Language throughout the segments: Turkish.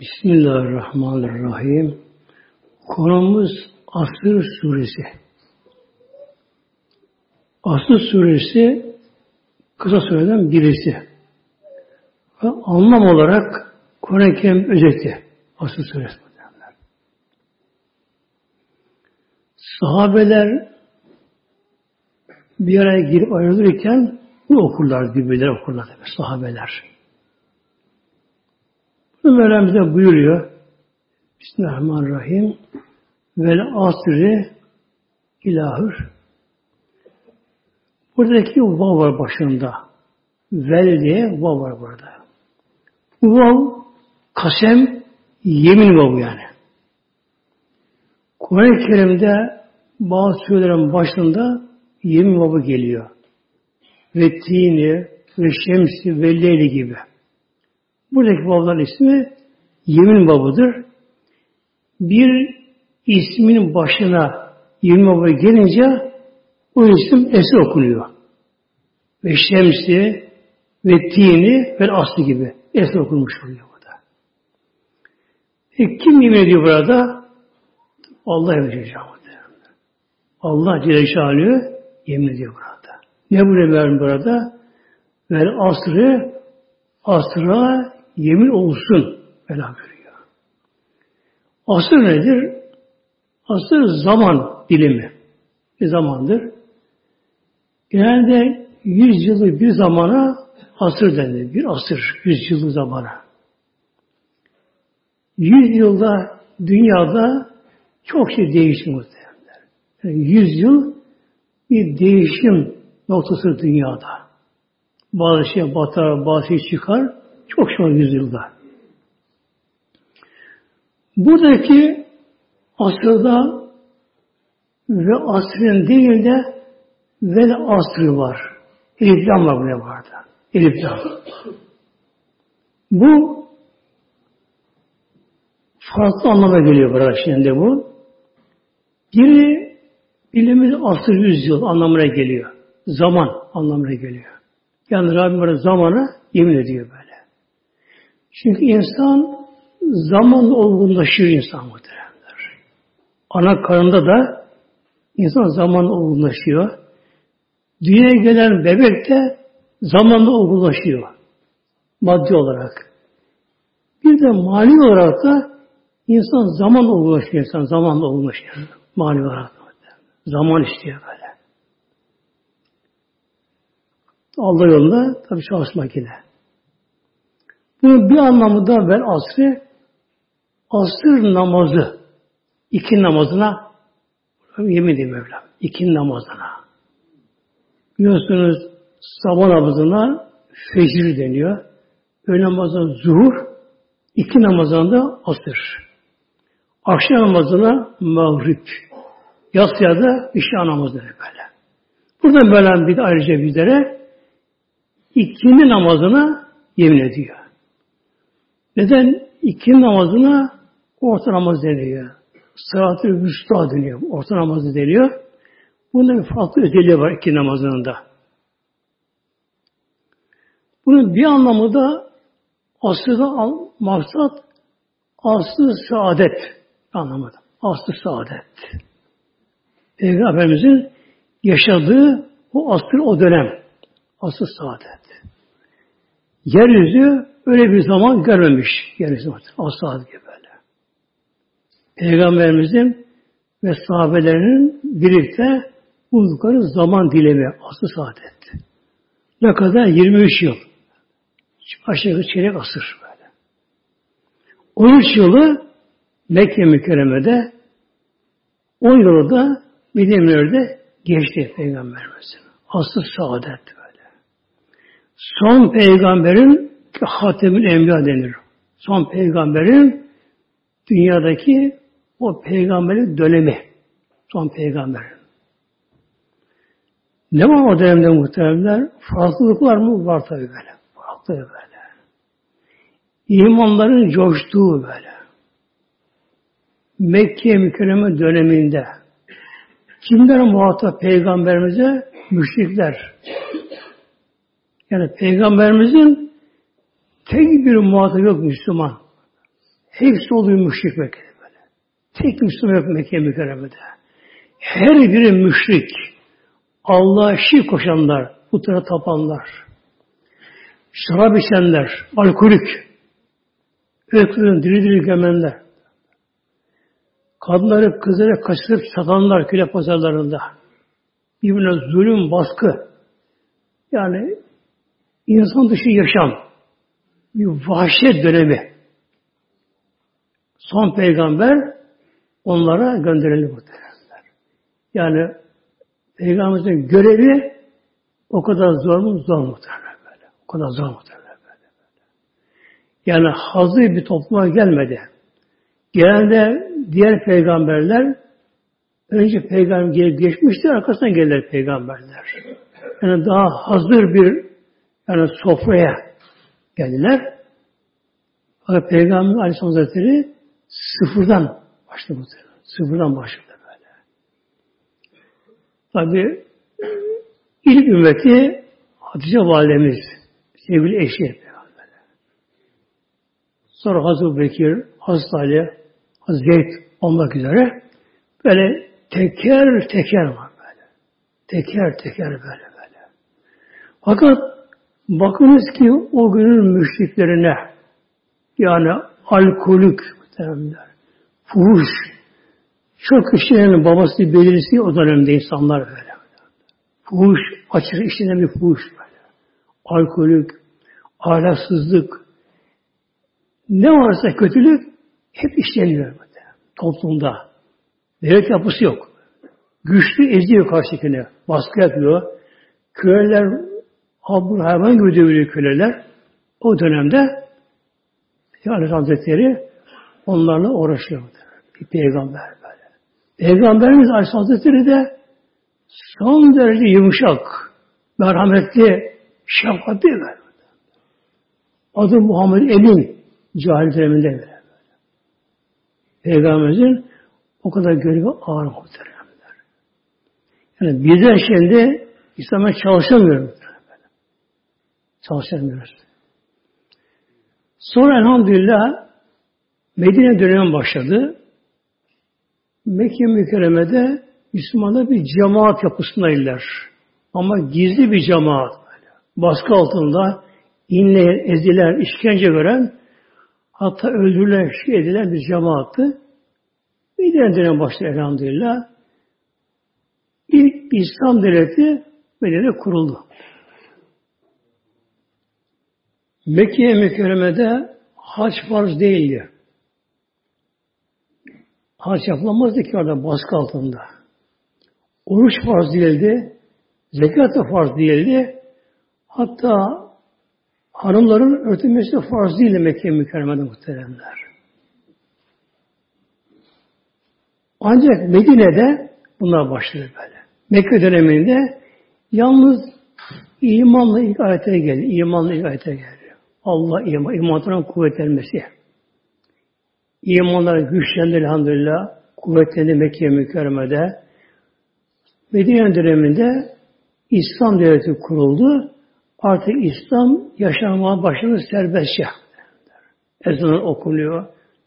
Bismillahirrahmanirrahim. Konumuz Asır Suresi. Asır Suresi kısa sureden birisi. Ve anlam olarak Kur'an-ı Kerim özeti. Asır Suresi. Sahabeler bir araya girip ayrılırken bu okurlar, birbirleri okurlar tabi sahabeler. Mevlam bize buyuruyor. Bismillahirrahmanirrahim. Vel asri ilahır. Buradaki vav var başında. Vel diye vav var burada. Bu vav kasem yemin vav yani. Kur'an-ı Kerim'de bazı surelerin başında yemin vavı geliyor. Ve tini, ve şemsi, ve leyli gibi. Buradaki vavların ismi yemin babıdır. Bir ismin başına yemin babı gelince o isim esir okunuyor. Ve şemsi ve tini ve aslı gibi esir okunmuş oluyor burada. E, kim yemin ediyor burada? Allah yemin. Allah Celle yemin ediyor burada. Ne buyuruyor burada? Vel asrı asra yemin olsun. Bela buyuruyor. Asır nedir? Asır zaman dilimi. Bir zamandır. Genelde yüz yıllık bir zamana asır denir. Bir asır, yüz yıllık zamana. Yüz yılda dünyada çok şey değişti muhtemelen. Yani yüz yıl bir değişim noktası dünyada. Bazı şey batar, bazı şey çıkar. Çok şey yüzyılda. Buradaki asırda ve asrın değil de ve asrı var. Eliflam var buraya vardı. Eliflam. Bu farklı anlama geliyor burada şimdi bu. Biri bildiğimiz asır yüzyıl anlamına geliyor. Zaman anlamına geliyor. Yani Rabbim burada zamanı yemin ediyor böyle. Çünkü insan zamanla olgunlaşıyor insan muhteremler. Ana karında da insan zamanla olgunlaşıyor. Dünyaya gelen bebek de zamanla olgunlaşıyor. Maddi olarak. Bir de mali olarak da insan zaman olgunlaşıyor. insan zamanla olgunlaşıyor. Mali olarak da. Zaman istiyor böyle. Allah yolunda tabi çalışmak ile. Bunun bir anlamı da vel asrı asır namazı iki namazına yemin edeyim Mevlam. İki namazına. Biliyorsunuz sabah namazına fecir deniyor. Öğle namazına zuhur, iki namazına da asır. Akşam namazına mağrib. Yatsıya da işa namazı böyle. Burada böyle bir de ayrıca bizlere ikindi namazına yemin ediyor. Neden? İkindi namazına orta namaz deniyor. Sırat-ı Vüsta deniyor. Orta namazı deniyor. Bunda bir farklı özelliği var iki namazının da. Bunun bir anlamı da aslında maksat aslı saadet anlamadım. Aslı saadet. Peygamberimizin yaşadığı o asır o dönem. Asıl saadet. Yeryüzü öyle bir zaman görmemiş. Yeryüzü asıl gibi böyle. Peygamberimizin ve sahabelerinin birlikte buldukları zaman dilemi asıl saadet. Ne kadar? 23 yıl. Aşağı yukarı çeyrek asır böyle. 13 yılı Mekke mükerremede 10 yılı da Medine'de geçti Peygamberimizin. Asıl saadet böyle. Son peygamberin Hatemül Enbiya denir. Son peygamberin dünyadaki o peygamberin dönemi. Son peygamberin. Ne var o dönemde muhteremler? Farklılıklar mı? Var tabi böyle. Farklı böyle. İmanların coştuğu böyle. Mekke mükerreme döneminde kimler muhatap peygamberimize? Müşrikler. Yani peygamberimizin tek bir muhatap yok Müslüman. Hepsi oluyor müşrik Mekke'de böyle. Tek Müslüman yok Mekke mükerremede. Her biri müşrik. Allah'a şirk koşanlar, putlara tapanlar, şarap içenler, alkolik, öykülerin diri diri gömenler, kadınları, kızları kaçırıp satanlar köle pazarlarında, birbirine zulüm, baskı, yani insan dışı yaşam, bir vahşet dönemi. Son peygamber onlara gönderildi muhtemelenler. Yani peygamberimizin görevi o kadar zor mu? Zor muhtemelen böyle. O kadar zor muhtemelen böyle. Yani hazır bir topluma gelmedi. Genelde diğer peygamberler önce peygamber geçmişti, arkasından gelirler peygamberler. Yani daha hazır bir yani sofraya geldiler. Fakat Peygamber Aleyhisselam Hazretleri sıfırdan başladı. Sıfırdan başladı böyle. Tabi ilk ümmeti Hatice Validemiz sevgili eşi Sonra Hazreti Bekir, Hazreti Ali, Hazreti Zeyd olmak üzere böyle teker teker var böyle. Teker teker böyle böyle. Fakat bakınız ki o günün müşriklerine yani muhtemelenler, fuhuş, çok kişilerin babası belirsi o dönemde insanlar böyle. Fuhuş, açık işlenen bir fuhuş böyle. Alkolik, ahlaksızlık, ne varsa kötülük hep işleniyor böyle. Toplumda. Devlet yapısı yok. Güçlü eziyor karşıkine. Baskı yapıyor. Köleler abur hayvan gibi dövülüyor köleler. O dönemde yani Hazretleri onlarla uğraşıyor. Bir peygamber böyle. Peygamberimiz Aleyhisselam Hazretleri de son derece yumuşak, merhametli, şefkatli böyle. Adı Muhammed Emin. Cahil döneminde böyle. Peygamberimizin o kadar görevi ağır muhteremler. Yani bizler şimdi İslam'a çalışamıyoruz. Çalışamıyoruz. Sonra elhamdülillah Medine dönemi başladı. Mekke mükerremede Müslümanlar bir cemaat yapısındaydılar. Ama gizli bir cemaat. Böyle. Baskı altında inleyen, ezilen, işkence gören hatta öldürülen, şey edilen bir cemaattı. Medine dönem başladı elhamdülillah. İlk İslam devleti Medine'de kuruldu. Mekke mükerremede haç farz değildi. Haç yapılamazdı ki orada baskı altında. Oruç farz değildi. Zekat da farz değildi. Hatta hanımların örtülmesi farz değil Mekke mükerremede muhteremler. Ancak Medine'de bunlar başladı böyle. Mekke döneminde yalnız imanla ilk ayete geldi. İmanla ilk ayete geldi. Allah iman, imanların kuvvetlenmesi. İmanlar güçlendi elhamdülillah. Kuvvetlendi Mekke mükerremede. Medine döneminde İslam devleti kuruldu artık İslam yaşamaya başladı serbestçe. Ezan okunuyor,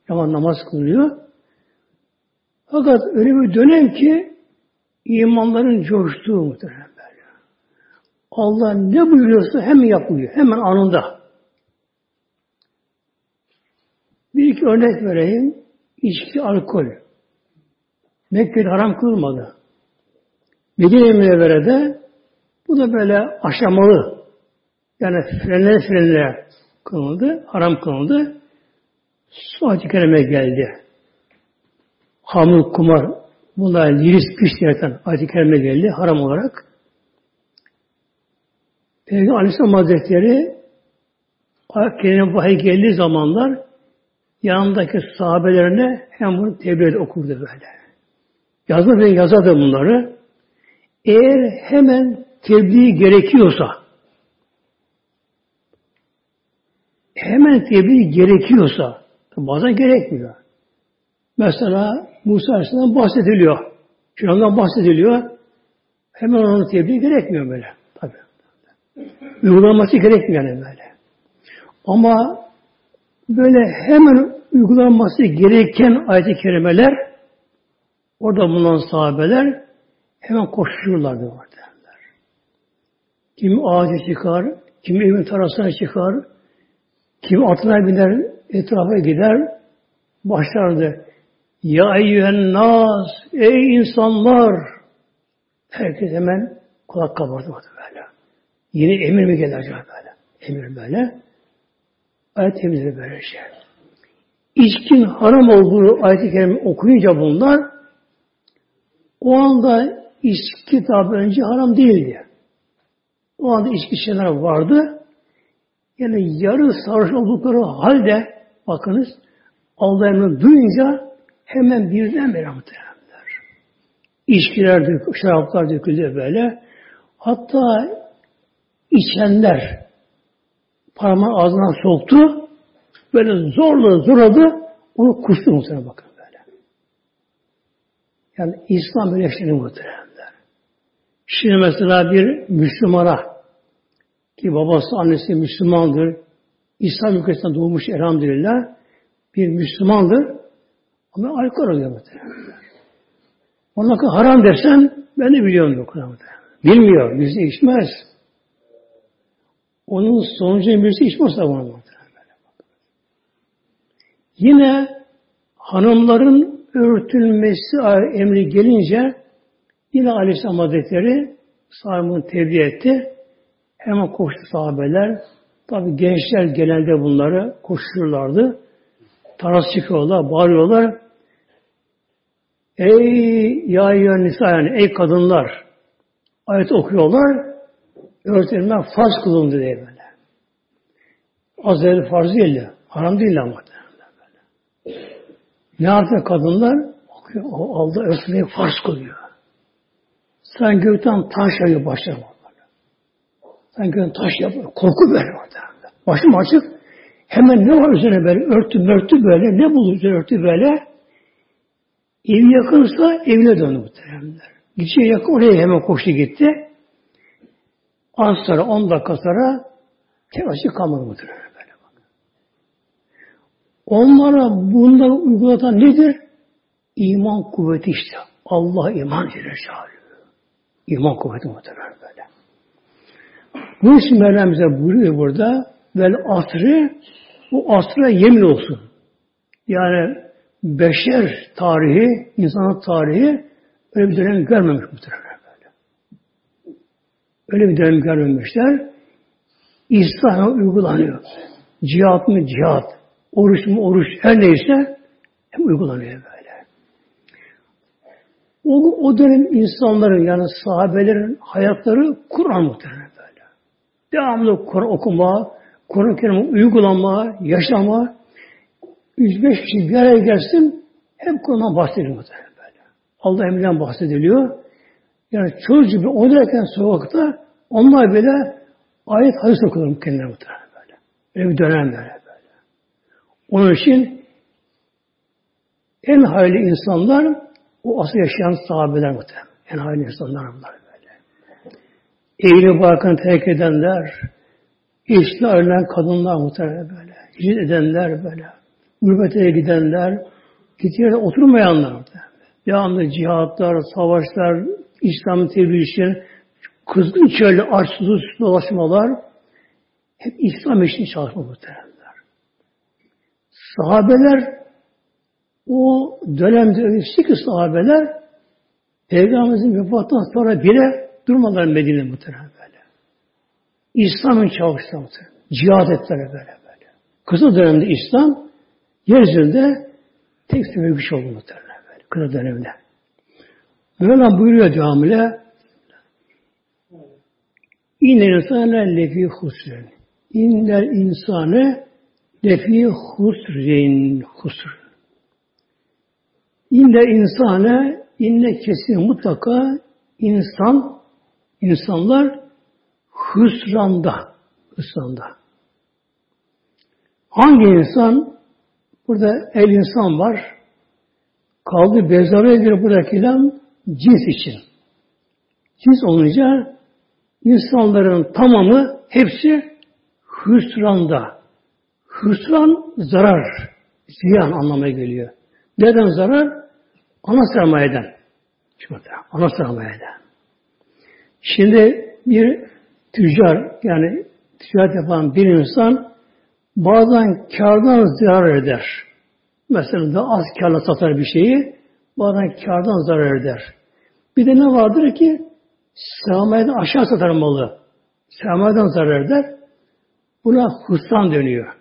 yaman namaz kılıyor. Fakat öyle bir dönem ki imanların coştuğu muhtemelen. Allah ne buyuruyorsa hemen yapıyor. Hemen anında. İki örnek vereyim. İçki, alkol. Mekke'de haram kılmadı. Medine-i Münevvere'de bu da böyle aşamalı yani frenler frenler kılındı, haram kılındı. Su acı kerime geldi. Hamur, kumar, bunlar liris güç yaratan kerime geldi haram olarak. Peygamber Aleyhisselam Hazretleri Kerime vahiy geldiği zamanlar yanındaki sahabelerine hem bunu tebliğ okurdu böyle. Yazdı ve yazardı bunları. Eğer hemen tebliğ gerekiyorsa hemen tebliğ gerekiyorsa, bazen gerekmiyor. Mesela Musa Aleyhisselam bahsediliyor. Firavundan bahsediliyor. Hemen onun tebliğ gerekmiyor böyle. Tabii. Uygulaması gerekmiyor yani böyle. Ama böyle hemen uygulanması gereken ayet-i kerimeler orada bulunan sahabeler hemen koşuyorlardı orada. Kim ağaca çıkar, kim evin tarafına çıkar, kim atına biner, etrafa gider, başlardı. Ya eyyühen nas, ey insanlar! Herkes hemen kulak kabardı böyle. Yeni emir mi gelir acaba böyle? Emir böyle. Ayet temizleri böyle şey. İçkin haram olduğu ayet-i kerime okuyunca bunlar o anda içki tabi önce haram değildi. O anda içki şeyler vardı. Yani yarı sarhoş oldukları halde bakınız Allah emrini duyunca hemen birden beri muhtemelenler. İçkiler dök, şaraplar döküldü böyle. Hatta içenler parmağı ağzından soktu. Böyle zorla zorladı. Onu kustu muhtemelen bakın böyle. Yani İslam böyle işleri muhtemelen. Şimdi mesela bir Müslümana ki babası annesi Müslümandır. İslam ülkesinden doğmuş elhamdülillah. Bir Müslümandır. Ama alkol alıyor muhtemelen. Ona haram dersen ben de biliyorum yok. Bilmiyor. Bizi içmez. Onun sonucu birisi bunu muhtemelen. Yine hanımların örtülmesi emri gelince yine Aleyhisselam Hazretleri sahibinden tebliğ etti. Hemen koştu sahabeler. Tabi gençler genelde bunları koşuyorlardı. Taras çıkıyorlar, bağırıyorlar. Ey ya nisa yani ey kadınlar ayet okuyorlar. Örtülme farz kılındı diye böyle. Azrail farz değil de. Haram değil ama. Böyle. Ne yapıyor kadınlar? Okuyor. O aldı örtülmeyi farz kılıyor. Sen gökten taş yağıyor başlarım. Sen gökten taş yapıyor. Korku böyle orada. Başım açık. Hemen ne var üzerine böyle örtü mörtü böyle ne bulur üzerine örtü böyle ev yakınsa evine döndü muhteremler. Gideceği yakın oraya hemen koştu gitti. Az sonra 10 dakika sonra telaşı kalmadı böyle bak. Onlara bunda uygulatan nedir? İman kuvveti işte. Allah iman Celle İman kuvveti muhtemelen böyle. Bu için Mevlam bize buyuruyor burada vel asrı bu asra yemin olsun. Yani beşer tarihi, insanın tarihi öyle bir dönem görmemiş muhtemelen böyle. Öyle bir dönem görmemişler. İslam'a uygulanıyor. Cihat mı cihat, oruç mu oruç, her neyse hem uygulanıyor böyle. O, o dönem insanların yani sahabelerin hayatları Kur'an muhtemelen böyle. Devamlı Kur'an okuma, Kur'an-ı Kerim'i uygulama, yaşama, 3-5 kişi bir araya gelsin, hep Kur'an'dan bahsediyor muhtemelen böyle. Allah emrinden bahsediliyor. Yani çocuk gibi oynarken sokakta onlar bile ayet hadis okuyor kendilerine muhtemelen böyle. Öyle bir dönem böyle. Onun için en hayırlı insanlar o asıl yaşayan sahabeler muhtemelen. En hayırlı insanlar bunlar böyle. Evli barkını terk edenler, eşli ayrılan kadınlar muhtemelen böyle. Hicret edenler böyle. Gurbete gidenler, gittiği oturmayanlar muhtemelen. Devamlı cihatlar, savaşlar, İslam'ın tebliğ için kızgın çölde açsız dolaşmalar hep İslam için çalışma muhtemelenler. Sahabeler o dönemde öyle ki sahabeler Peygamberimizin vefatından sonra bile durmadılar Medine muhtemelen böyle. İslam'ın muhtemelen. Cihad ettiler böyle böyle. Kısa dönemde İslam yeryüzünde tek sebebi güç oldu muhtemelen böyle. Kısa dönemde. Mevlam buyuruyor devamıyla İnnel insane lefi husrin. İnnel insane lefi husrin. Husr. İnne insane inne kesin mutlaka insan insanlar hüsranda hüsranda. Hangi insan? Burada el insan var. Kaldı bezarıya göre bırakılan cins için. Cins olunca insanların tamamı hepsi hüsranda. Hüsran zarar, ziyan anlamına geliyor. Neden zarar? Ana sermayeden. Şimdi, ana sermayeden. Şimdi bir tüccar yani ticaret yapan bir insan bazen kardan zarar eder. Mesela da az karla satar bir şeyi, bazen kardan zarar eder. Bir de ne vardır ki sermayeden aşağı satar malı. Sermayeden zarar eder. Buna husran dönüyor.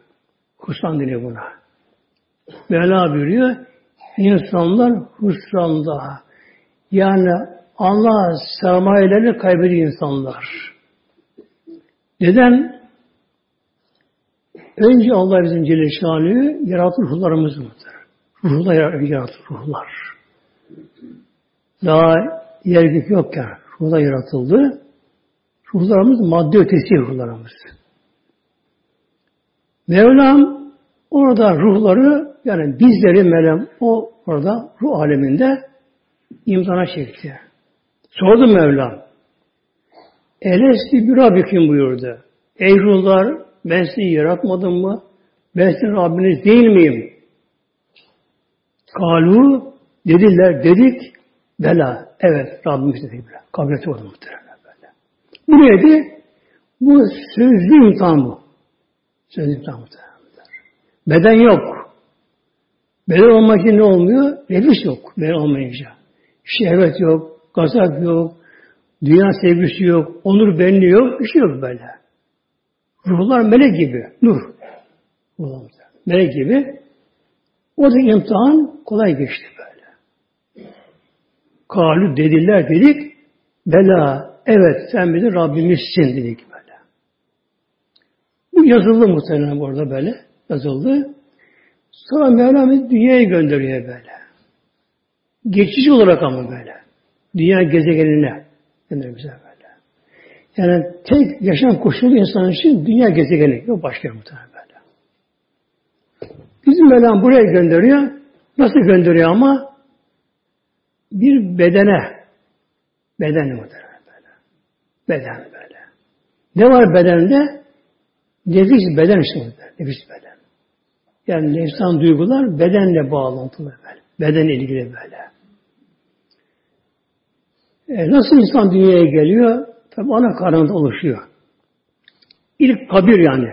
Husran deniyor buna. Mevla buyuruyor. İnsanlar husranda. Yani Allah sermayelerini kaybediyor insanlar. Neden? Önce Allah bizim Celle yaratır ruhlarımızı mıdır? Ruhlar yaratır, ruhlar. Daha yer gök yokken ruhlar yaratıldı. Ruhlarımız madde ötesi ruhlarımız. Mevlam orada ruhları yani bizleri Mevlam o orada ruh aleminde imtihana çekti. Sordu Mevlam. Elesti bir Rabbikim buyurdu. Ey ruhlar ben sizi yaratmadım mı? Ben sizin Rabbiniz değil miyim? Kalu dediler dedik bela. Evet Rabbimiz dedik. Kabul etti orada muhtemelen böyle. Bu neydi? Bu sözlü imtihan bu. Sözlü imtihan muhtemelen. Beden yok. Beden olmak için ne olmuyor? Nefis yok. Beden olmayınca. Şehvet yok. Gazap yok. Dünya sevgisi yok. Onur benliği yok. Bir şey yok böyle. Ruhlar melek gibi. Nur. Ruhlar melek gibi. O da imtihan kolay geçti böyle. Kalu dediler dedik. Bela evet sen bizim Rabbimizsin dedik böyle. Bu yazıldı muhtemelen burada böyle. Yazıldı. Sonra Mevlam dünyaya gönderiyor böyle. Geçici olarak ama böyle. Dünya gezegenine gönderiyor bize böyle. Yani tek yaşam koşulu insan için dünya gezegeni. Yok başka muhtemelen böyle. Bizim Mevlam buraya gönderiyor. Nasıl gönderiyor ama? Bir bedene. Beden muhtemelen böyle. Beden böyle. Ne var bedende? Nefis beden işte. Nefis beden. Yani nefsan duygular bedenle bağlantılı böyle. Beden ilgili böyle. E, nasıl insan dünyaya geliyor? Tabi ana karnında oluşuyor. İlk kabir yani.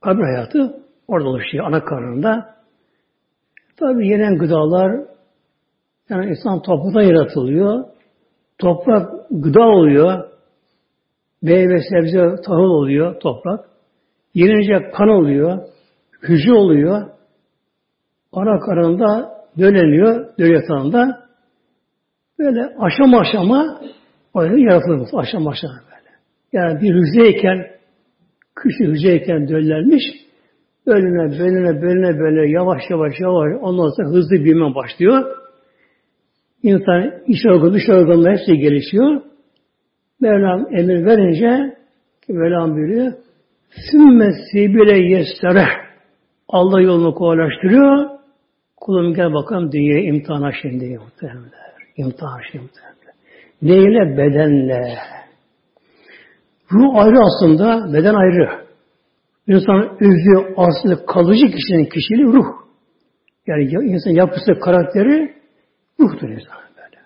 Kabir hayatı orada oluşuyor ana karnında. Tabi yenen gıdalar yani insan topraktan yaratılıyor. Toprak gıda oluyor. Meyve, sebze, tahıl oluyor toprak. Yenince kan oluyor. Hücre oluyor. Ana karnında döleniyor, döl yatağında. Böyle aşama aşama öyle yaratılır. Aşama aşama böyle. Yani bir hücreyken küçük hücreyken döllenmiş bölüne bölüne bölüne böyle yavaş yavaş yavaş ondan sonra hızlı büyüme başlıyor. İnsan iç organı, dış organı hepsi gelişiyor. Mevlam emir verince Mevlam buyuruyor Sümme sibile yestere Allah yolunu kolaylaştırıyor. Kulum gel bakalım dünyaya imtihana şimdi muhtemelen. İmtihan şimdi muhtemelen. Neyle? Bedenle. Ruh ayrı aslında, beden ayrı. İnsan özü, aslı, kalıcı kişinin kişiliği ruh. Yani insan yapısı, karakteri ruhtur insan böyle.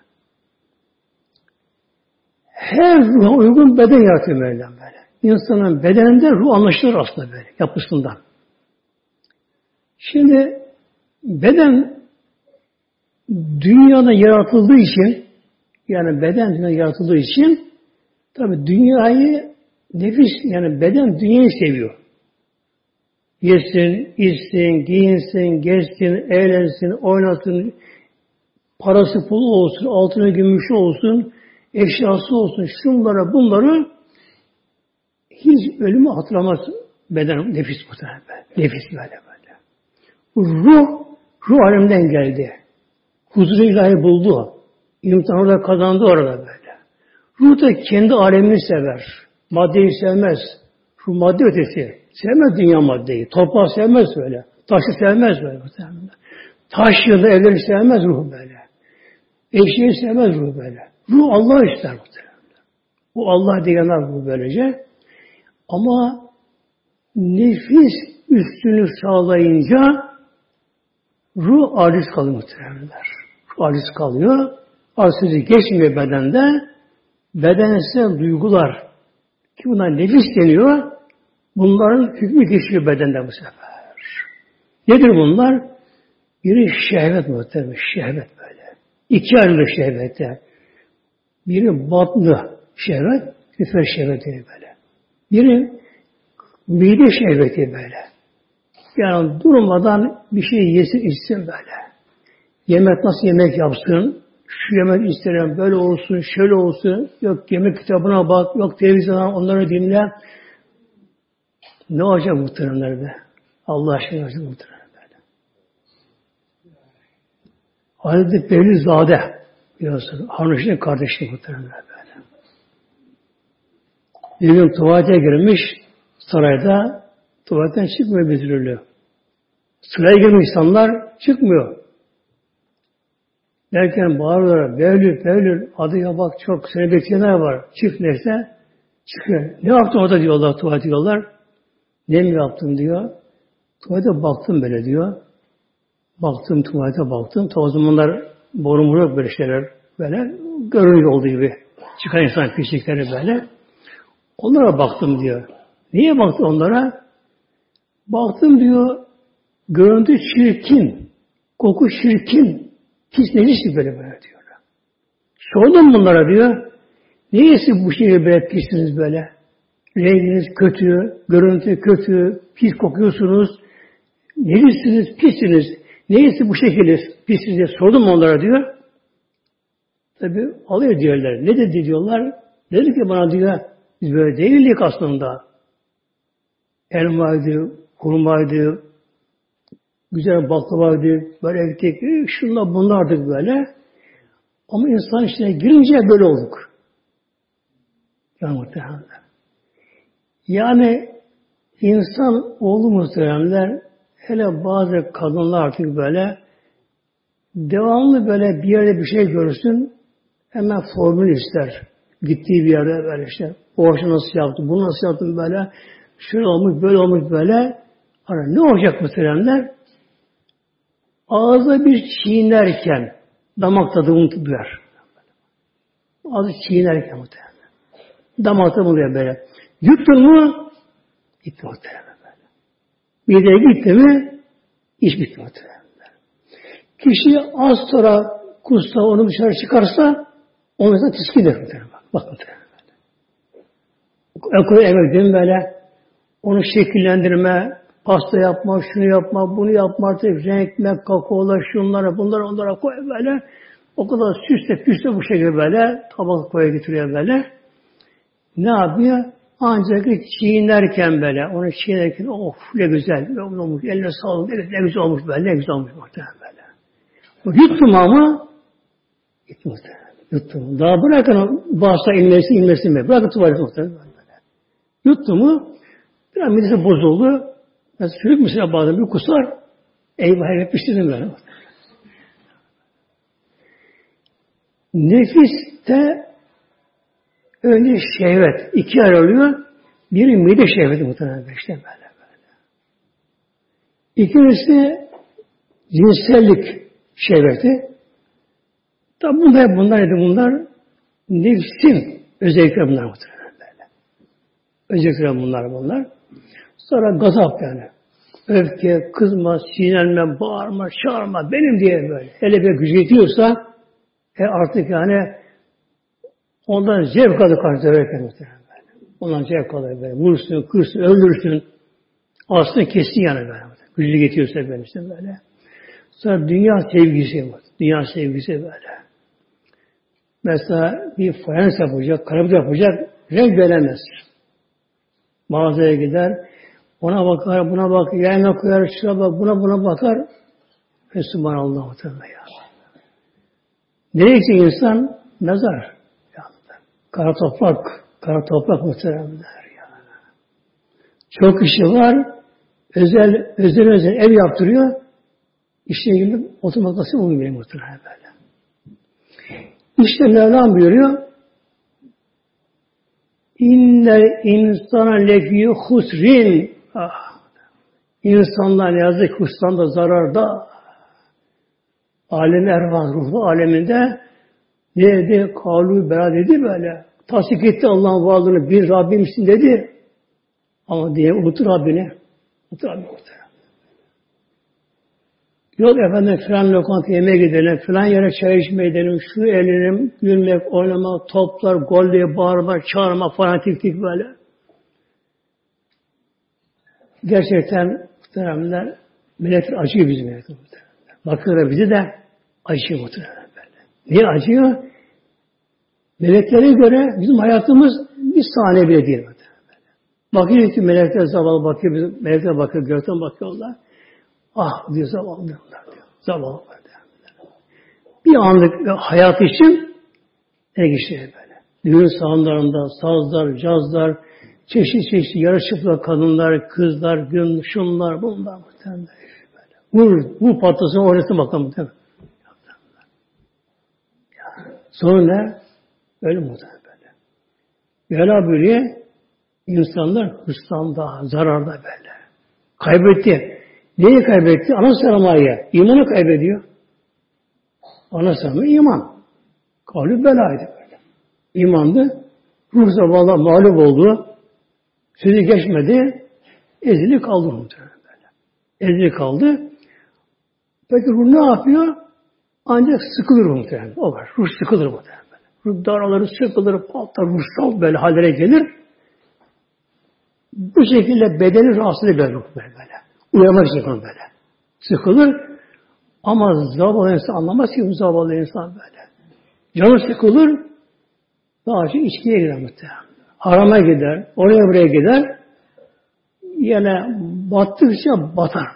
Her ruha uygun beden yaratıyor Mevlam böyle. İnsanın bedeninde ruh anlaşılır aslında böyle, yapısından. Şimdi beden dünyada yaratıldığı için yani beden dünyada yaratıldığı için tabi dünyayı nefis yani beden dünyayı seviyor. Yesin, içsin, giyinsin, gezsin, eğlensin, oynasın, parası pulu olsun, altını gümüşü olsun, eşyası olsun, şunlara bunları hiç ölümü hatırlamaz beden, nefis muhtemelen. Nefis böyle böyle. Ruh, ruh alemden geldi. Huzur ilahi buldu. İmtihan orada kazandı orada böyle. Ruh da kendi alemini sever. Maddeyi sevmez. Ruh madde ötesi. Sevmez dünya maddeyi. Toprağı sevmez böyle. Taşı sevmez böyle. Taş yılda evleri sevmez ruh böyle. Eşeği sevmez ruh böyle. Ruh Allah ister muhtemelen. Bu Allah diyenler bu böylece. Ama nefis üstünlük sağlayınca ruh aciz kalıyor muhtemelenler. Ruh aciz kalıyor. Acizi geçmiyor bedende. Bedensel duygular ki bunlar nefis deniyor. Bunların hükmü geçiyor bedende bu sefer. Nedir bunlar? Biri şehvet muhtemelen. Şehvet böyle. İki ayrı şehvette. Biri batlı şehvet, küfer şehveti böyle. Biri mide şehveti böyle. Yani durmadan bir şey yesin içsin böyle. Yemek nasıl yemek yapsın? Şu yemek isterim böyle olsun, şöyle olsun. Yok yemek kitabına bak, yok televizyona onları dinle. Ne olacak muhteremler be? Allah aşkına olacak muhteremler böyle. Hazreti Bevli Zade biliyorsun. Harun kardeşi muhteremler böyle. Bir gün tuvalete girmiş sarayda tuvaletten çıkmıyor bir türlü. Sıraya girmiş insanlar çıkmıyor. Derken bağırıyorlar, Bevlül, Bevlül, adıya bak çok seni bekleyenler var. Çık neyse, çıkıyor. Ne yaptın orada diyorlar, tuvalet diyorlar. Ne mi yaptım diyor. Tuvalete baktım böyle diyor. Baktım tuvalete baktım. O zamanlar borum yok böyle şeyler böyle. Görünüyor olduğu gibi. Çıkan insan pislikleri böyle. Onlara baktım diyor. Niye baktı onlara? Baktım diyor. Görüntü çirkin. Koku çirkin. Pis necis böyle böyle diyor. Sordum bunlara diyor. Neyse bu şeyi böyle pisiniz böyle? Renginiz kötü, görüntü kötü, pis kokuyorsunuz. Necisiniz, pissiniz. Neyse bu şekilde pissiniz diye sordum onlara diyor. Tabi alıyor diyorlar. Ne dedi diyorlar? Dedi ki bana diyor, biz böyle değildik aslında. Elmaydı, hurmaydı, güzel baklavaydı, börektik, şunlar bunlardık böyle. Ama insan içine girince böyle olduk. Ya muhtemelen. Yani insan oğlu muhteremler hele bazı kadınlar artık böyle devamlı böyle bir yerde bir şey görsün hemen formül ister. Gittiği bir yerde böyle işte aşı nasıl yaptı, bunu nasıl yaptım böyle şöyle olmuş, böyle olmuş böyle. Ara ne olacak muhteremler? Ağızda bir çiğnerken damak tadı unutuluyor. Ağzı çiğnerken muhteremler. Damak tadı oluyor böyle. Yuttun mu gitti muhteremler böyle. Mideye gitti mi iş bitti muhteremler. Kişi az sonra kusta onu dışarı çıkarsa o mesela tiskin der muhteremler. Bak muhteremler. Ekoyu emek böyle onu şekillendirme, pasta yapma, şunu yapma, bunu yapma artık renkme, kakaolar, şunlara, bunlara, onlara koy böyle. O kadar süsle püsle bu şekilde böyle tabak koya getiriyor böyle. Ne yapıyor? Ancak çiğnerken böyle, onu çiğnerken of ne güzel, ne olmuş, eline sağlık, ne, güzel olmuş böyle, ne güzel olmuş muhtemelen böyle. Yuttum ama, yuttum yuttum. Daha bırakın bağırsak inmesi, inmesi mi? Bırakın tuvalet muhtemelen böyle. Yuttu mu, biraz midesi bozuldu. Mesela sürük mesela bazen bir kusar, eyvah hep piştirdim böyle. Nefiste önce şehvet iki yer oluyor. Biri mide şehveti muhtemelen işte böyle böyle. İkincisi cinsellik şehveti. Tabi bunlar, bunlar nedir bunlar? Nefsin özellikleri bunlar muhtemelen böyle. Özellikleri bunlar bunlar. Sonra gazap yani. Öfke, kızma, sinirlenme, bağırma, çağırma, benim diye böyle. Hele bir gücü yetiyorsa e artık yani ondan zevk alır karşı döverken muhtemelen böyle. Ondan zevk alır böyle. Vursun, kırsın, öldürsün. Aslında kesin yani böyle. Gücü yetiyorsa ben işte böyle. Sonra dünya sevgisi var. Dünya sevgisi böyle. Mesela bir fayans yapacak, karabut yapacak, renk veremez. Mağazaya gider, ona bakar, buna bakar, yayına koyar, şuna bak, buna buna bakar. Ve subhanallah muhtemelen ya. Nereye insan? Mezar. Ya. Kara toprak, kara toprak muhteremler ya. Çok kişi var, özel, özel özel ev yaptırıyor, İşte gibi oturmak nasıl olmuyor muhtemelen böyle. İşte Mevlam buyuruyor, İnne insana lefî husrin Ah. İnsanlar ne yazık ki hırstan zararda alem ervah ruhu aleminde ne dedi? Kalu bera dedi böyle. Tasdik etti Allah'ın varlığını. Bir Rabbimsin dedi. Ama diye unuttu Rabbini. Unuttu Rabbini. Yok efendim filan lokanta yemeğe gidelim, filan yere çay içmeye gidelim, şu elinim, gülmek, oynamak, toplar, gol diye bağırmak, çağırmak, fanatiklik böyle. Gerçekten muhteremler melekler acıyor bizim muhteremler. Bakıyorlar bizi de acıyor muhteremler. Niye acıyor? Meleklere göre bizim hayatımız bir saniye bile değil. Bakıyor ki melekler zavallı bakıyor, bizim, melekler bakıyor, gökten bakıyorlar. Ah diyor zavallı diyor. Zavallı Bir anlık hayat için ne geçiyor böyle. Düğün salonlarında sazlar, cazlar, çeşit çeşit yarı çıplak kadınlar, kızlar, gün, şunlar, bunlar muhtemelen böyle. Vur, vur patlasın oynasın bakalım muhtemelen. Sonra öyle muhtemelen böyle. Mevla böyle insanlar hırslanda, zararda böyle. Kaybetti. Neyi kaybetti? Ana sermaye. İmanı kaybediyor. Ana sermaye iman. Kavli belaydı böyle. İmandı. Ruh zavallı mağlup oldu. Sözü geçmedi. Ezili kaldı muhtemelen böyle. Ezili kaldı. Peki ruh ne yapıyor? Ancak sıkılır muhtemelen. O var. Ruh sıkılır muhtemelen. Ruh daraları sıkılır, patlar, ruhsal böyle hallere gelir. Bu şekilde bedeni rahatsız eder ruh böyle. Uyanmak için böyle. Sıkılır ama zavallı insan anlamaz ki bu zavallı insan böyle. Canı sıkılır daha çok içkiye gider muhtemelen. Harama gider, oraya buraya gider. Yine battıkça batar.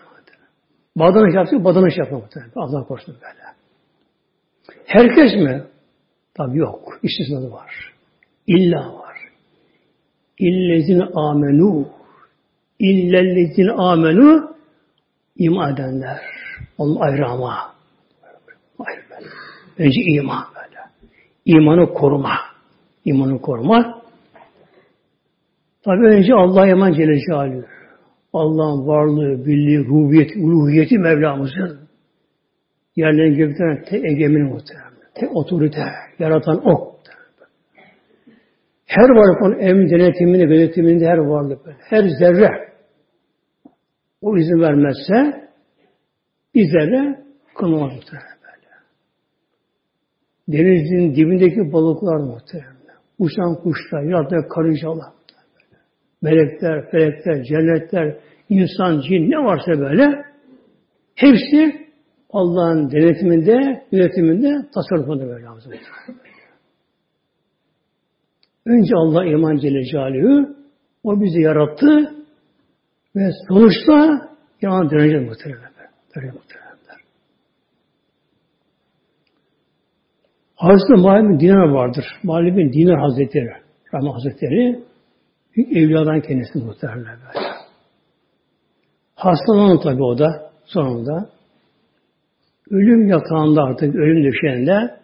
Badanış yapsa badanış yapar muhtemelen. Allah korusun böyle. Herkes mi? Tabi yok. İstisnalı var. İlla var. İllezine amenu İllellezin amenu iman edenler. Onun ayrı ama. Ayrı. Önce iman böyle. İmanı koruma. İmanı koruma. Tabi önce Allah'a iman Celle Celaluhu. Allah'ın varlığı, birliği, ruhiyeti, ruhiyeti Mevlamızın. Yerlerin göklerin tek egemin muhtemelen. Tek otorite, yaratan o. Her varlık onun em denetiminde, gözetiminde her varlık. Her zerre o izin vermezse bizlere kılmaz muhtemelen. Denizin dibindeki balıklar muhtemelen. Uçan kuşlar, yaratılan karıncalar. Melekler, felekler, cennetler, insan, cin ne varsa böyle hepsi Allah'ın denetiminde, yönetiminde, tasarrufunda böyle. Önce Allah iman Celle Celaluhu o bizi yarattı, ve sonuçta iman döneceğiz muhtemelen. Döneceğiz muhtemelen. Hazreti Muhammed Dinar vardır. Bin Dinar Hazretleri, Rahman Hazretleri, büyük evliyadan kendisi muhtemelen böyle. Hastalanan tabi o da sonunda. Ölüm yatağında artık ölüm döşeğinde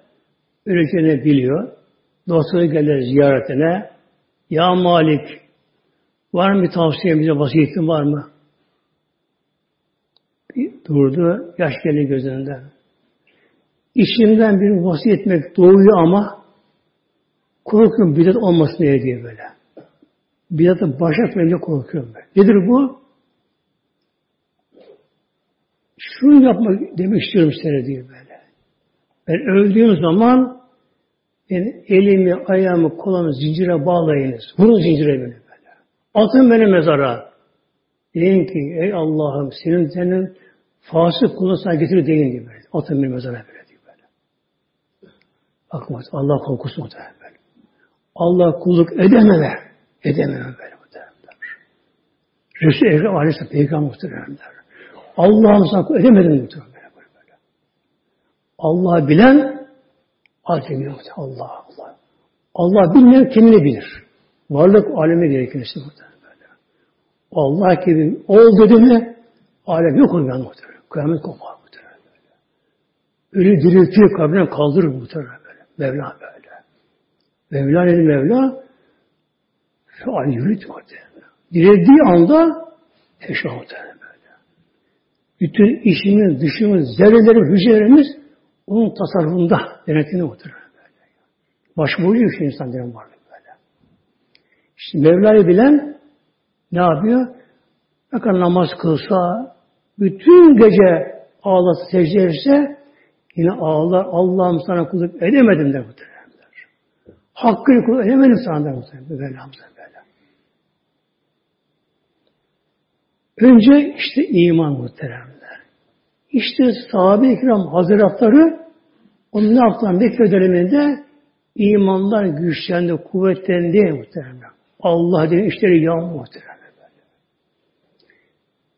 öleceğini biliyor. Dostları gelir ziyaretine. Ya Malik Var mı tavsiye bize vasiyetin var mı? Bir durdu, yaş geldi gözünden. İçimden bir vasiyet etmek doğuyor ama korkuyorum bidat olmasın diye böyle. Bidatı baş etmemeye korkuyorum ben. Nedir bu? Şunu yapmak demek istiyorum size diyor böyle. Ben öldüğüm zaman yani elimi, ayağımı, kolumu zincire bağlayınız. Vurun zincire beni. Atın beni mezara. Deyin ki ey Allah'ım senin senin fasık kulun sana getir deyin gibi. Atın beni mezara böyle diyor böyle. Bakma Allah korkusu muhtemelen böyle. Allah kulluk edememe. Edememe böyle muhtemelen. Resul-i Ekrem Aleyhisselam Peygamber muhtemelen. Allah'ım sana edemedim muhtemelen böyle. böyle. Allah bilen alemi Allah Allah. Allah bilmeyen kendini bilir. Varlık aleme gerekir işte burada. Böyle. Allah gibi ol dedi mi alem yok olur yani muhtemelen. Kıyamet kopar böyle. Ölü diriltiyor kabrine kaldırır muhtemelen böyle. Mevla böyle. Mevla dedi Mevla feal yürüt muhtemelen. Dirildiği anda eşya muhtemelen böyle. Bütün işimiz, dışımız, zerrelerimiz, hücrelerimiz onun tasarrufunda denetimine oturur. Başvurucu bir şey insan diyorum varlık böyle. İşte Mevla'yı bilen ne yapıyor? Ne kadar namaz kılsa, bütün gece ağlasa, secde etse, yine ağlar, Allah'ım sana kulluk edemedim der muhtemelen. Hakkını kulluk edemedim sana der muhtemelen. Böyle. Önce işte iman muhteremler. İşte sahabe-i kiram hazretleri onun ne yaptılar Mekke döneminde imanlar güçlendi, kuvvetlendi muhteremler. Allah diye işleri yan muhteremler.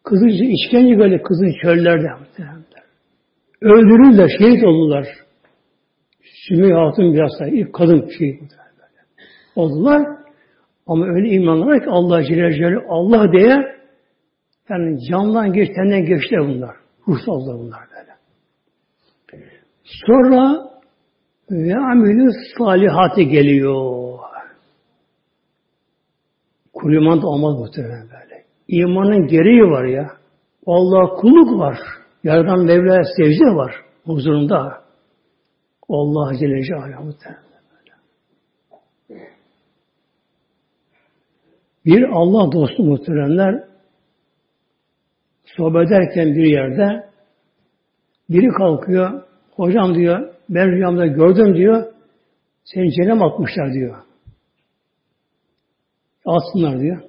Kızılca işkence böyle kızıl çöllerde muhteremler. Öldürüldüler, şehit oldular. Sümeyye Hatun daha ilk kadın böyle. oldular. Ama öyle imanlar ki Allah Celle Celle Allah diye yani camdan geç, tenden geçti bunlar. Ruhsal bunlar böyle. Sonra ve amilü salihati geliyor. Kul da olmaz muhtemelen böyle. İmanın gereği var ya. Allah kulluk var. Yaradan Mevla'ya secde var. Huzurunda. Allah Celle Celaluhu muhtemelen. Bir Allah dostu muhteremler sohbet ederken bir yerde biri kalkıyor, hocam diyor, ben rüyamda gördüm diyor, seni cehennem atmışlar diyor. Atsınlar diyor.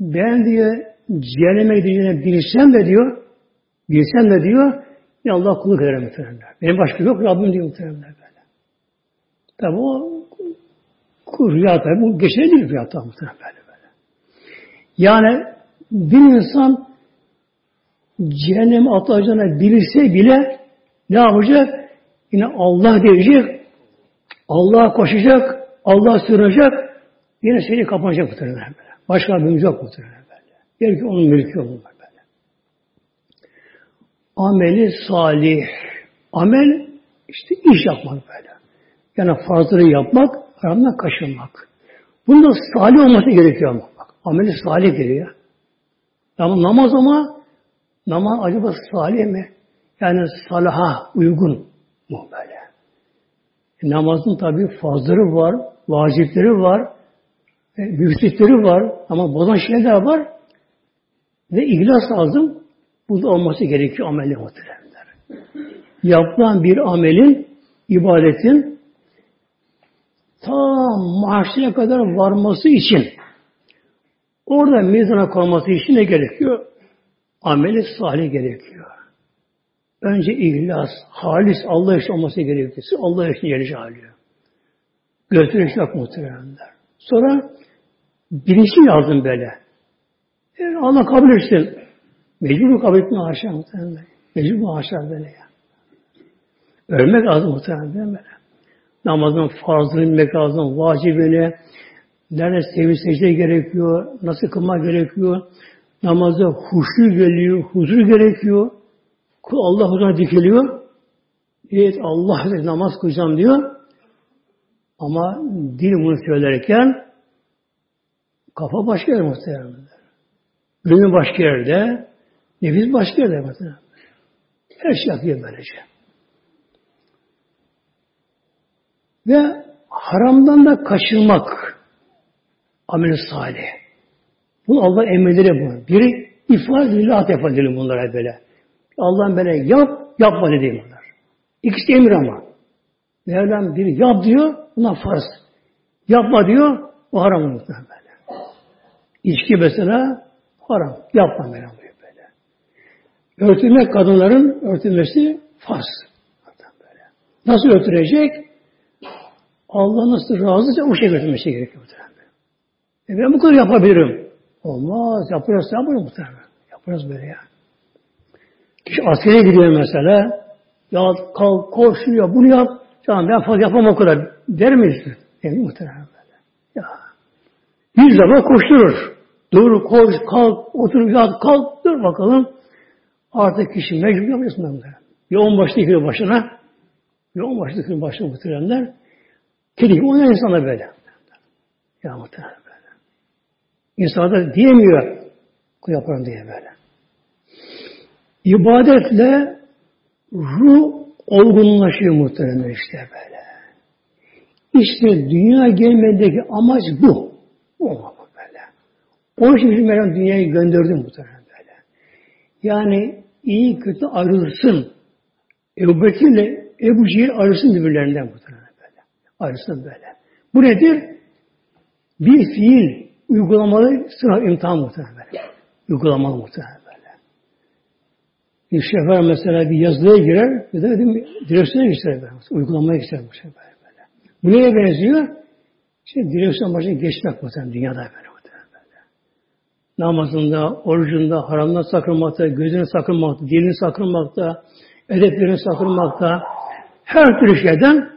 Ben diyor, cehenneme gideceğini bilsem de diyor, bilsem de diyor, ya Allah kulluk ederim muhteremler. Benim başka yok, Rabbim diyor muhteremler böyle. Tabi o rüya tabi, bu geçerli değil rüya tabi muhterem böyle böyle. Yani bir insan cehennem atacağını bilirse bile ne yapacak? Yine Allah diyecek, Allah'a koşacak, Allah sığınacak, yine seni kapanacak bu böyle. Başka bir yok bu böyle. Der ki onun mülkü olur böyle. Ameli salih. Amel işte iş yapmak böyle. Yani farzları yapmak, haramdan kaçınmak. Bunda salih olması gerekiyor ama. Bak, ameli salih geliyor. Ama namaz ama namaz acaba salih mi? Yani salaha uygun mu böyle? E, namazın tabi fazları var, vacipleri var, e, müftitleri var ama bozan şeyler var ve ihlas lazım. Burada olması gerekiyor ameli muhteremler. Yapılan bir amelin, ibadetin ta mahşere kadar varması için Orada mizana konması için ne gerekiyor? Ameli salih gerekiyor. Önce ihlas, halis Allah için olması gerekiyor. Allah için yeri alıyor. Gösterişmek muhteremler. Sonra bilinçli lazım böyle. Yani Allah kabul etsin. Mecbur kabul etme haşa muhteremler. Mecbur haşa böyle ya. Ölmek lazım muhteremler böyle. Namazın farzını bilmek lazım, vacibini, Nerede sevgi secde gerekiyor, nasıl kılmak gerekiyor, namazda huşu geliyor, huzur gerekiyor. Kul Allah huzuruna dikiliyor. Evet Allah namaz kılacağım diyor. Ama dil bunu söylerken kafa başka yerde muhtemelen. Gönül başka yerde, nefis başka yerde muhtemelen. Her şey yapıyor böylece. Ve haramdan da kaçınmak amel salih. Bu Allah emirleri bu. Biri ifade lillah edelim bunlara böyle. Allah'ın böyle yap, yapma dediği bunlar. İkisi emir ama. Mevlam biri yap diyor, buna farz. Yapma diyor, o haram muhtemelen böyle. İçki mesela haram. Yapma Mevlam diyor böyle. Örtülmek kadınların örtülmesi farz. Nasıl örtülecek? Allah nasıl razıysa o şekilde örtülmesi gerekiyor. E ben bu kadar yapabilirim. Olmaz. Yaparız, yaparız muhtemelen. Yaparız böyle ya. Kişi askere gidiyor mesela. Ya kalk, koş, yap, bunu yap. Tamam ben fazla yapamam o kadar. Der miyiz? Yani muhtemelen böyle. Ya. Bir zaman koşturur. Dur, koş, kalk, otur, yat, kalk, dur bakalım. Artık kişi mecbur yapıyorsun bunları. Ya on başta yıkıyor başına. Ya on başta yıkıyor başına muhtemelenler. Kedi gibi oynar insana böyle. Ya muhtemelen. İnsan da diyemiyor. Yaparım diye böyle. İbadetle ruh olgunlaşıyor muhtemelen işte böyle. İşte dünya gelmedeki amaç bu. Bu böyle. Onun için bizim dünyayı gönderdi muhtemelen böyle. Yani iyi kötü ayrılsın. Ebu Bekir ile Ebu Cehil ayrılsın birbirlerinden muhtemelen böyle. Ayrılsın böyle. Bu nedir? Bir fiil uygulamalı sınav imtihan muhtemelen böyle. Uygulamalı muhtemelen böyle. Bir şoför mesela bir yazılıya girer, bir de dedim, direksiyona geçer böyle. Uygulamaya geçer bu şey böyle. Bu neye benziyor? İşte direksiyon başına geçmek muhtemelen dünyada böyle. böyle. Namazında, orucunda, haramdan sakınmakta, gözünü sakınmakta, dilini sakınmakta, edeplerini sakınmakta, her türlü şeyden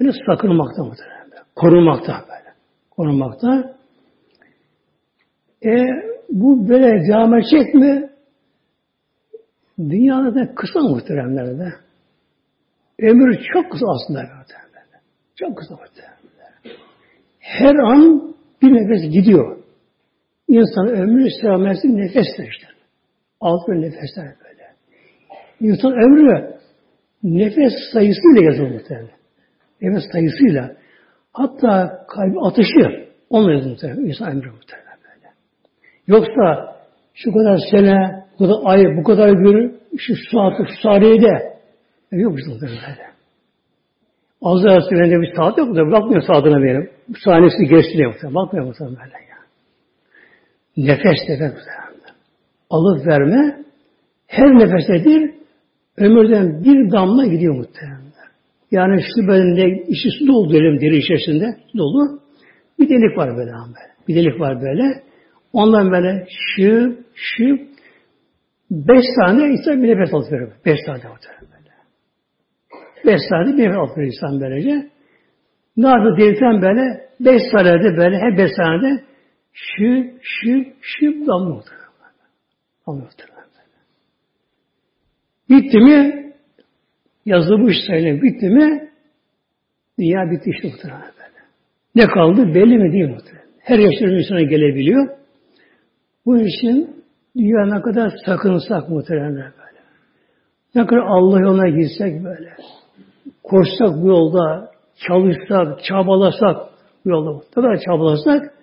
böyle sakınmakta muhtemelen. Korunmakta böyle. Korunmakta. E, bu böyle devam edecek mi? Dünyada da kısa muhteremlerde. Ömür çok kısa aslında. Çok kısa muhteremlerde. Her an bir nefes gidiyor. İnsan ömrü selametli nefesler işte. Altı nefesler böyle. İnsan ömrü nefes sayısıyla yazılır muhtemelen. Nefes sayısıyla. Hatta kalbi atışı onunla yazılır muhtemelen. İnsan ömrü muhtemelen. Yoksa şu kadar sene, bu kadar ay, bu kadar gün, şu saat, şu saniyede yok işte böyle. Az daha sürede bir saat yok da bakmıyor saatine benim. Saniyesi geçti muhtemelen. Bakmıyor muhtemelen böyle ya. Nefes nefes muhtemelen. Alıp verme her nefesedir ömürden bir damla gidiyor muhtemelen. Yani şu bedeninde içi su doldu diyelim deri içerisinde dolu. Bir delik var böyle. Bir delik var böyle. Ondan böyle şıp şıp beş tane insan bir nefes alıp veriyor. Beş tane muhtemelen böyle. Beş tane bir nefes alıp insan böylece. Ne yapıyor delikten böyle beş tane de böyle her beş tane de şıp şıp şıp damlıyor muhtemelen. Damlıyor muhtemelen. Bitti mi? Yazılmış sayılır. Bitti mi? Dünya bitti işte muhtemelen böyle. Ne kaldı? Belli mi değil muhtemelen. Her yaşların insana gelebiliyor. Bu için dünya ne kadar sakınsak muhtemelen böyle. Ne kadar Allah yoluna girsek böyle. Koşsak bu yolda, çalışsak, çabalasak bu yolda. Ne kadar çabalasak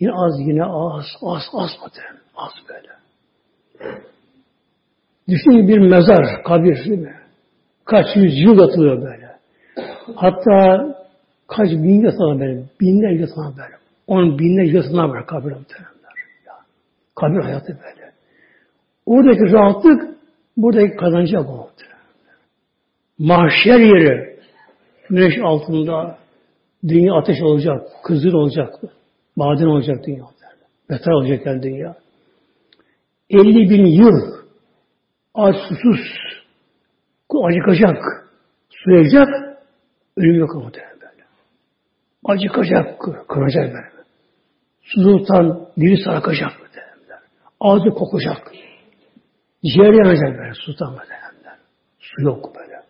yine az yine az, az, az muhtemelen. Az böyle. Düşünün bir mezar, kabir değil mi? Kaç yüz yıl atılıyor böyle. Hatta kaç bin yıl böyle. Binler yıl böyle. On binler yıl var kabir muhtemelenler. Kabir hayatı böyle. Oradaki rahatlık buradaki bu muhtemelen. Mahşer yeri güneş altında dünya ateş olacak, kızıl olacak, maden olacak dünya. Beter olacak yani dünya. 50 bin yıl aç susuz acıkacak, suyacak, ölüm yok ama böyle. Acıkacak, kıracak böyle. Susuzluktan dili sarkacak böyle. Ağzı kokacak. Ciğer yanacak böyle susuzdan böyle. Su yok böyle.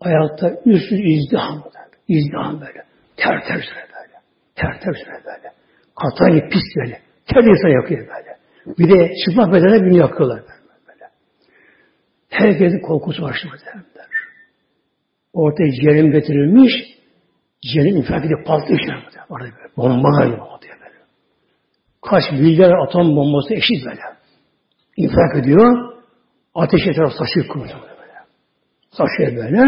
Ayakta üstsüz izdiham böyle. İzdiham böyle. Ter ter süre böyle. Ter ter süre böyle. Katayı pis böyle. Ter insan yakıyor böyle. Bir de çıplak bedene birini yakıyorlar böyle. Herkesin korkusu başladı derler. Ortaya ciğerim getirilmiş, ciğerin infilak edip işte. Orada böyle bomba oluyor böyle. Kaç milyar atom bombası eşit böyle. İnfilak ediyor, ateş etrafı saçıyor kıvırıyor böyle. Saçıyor böyle,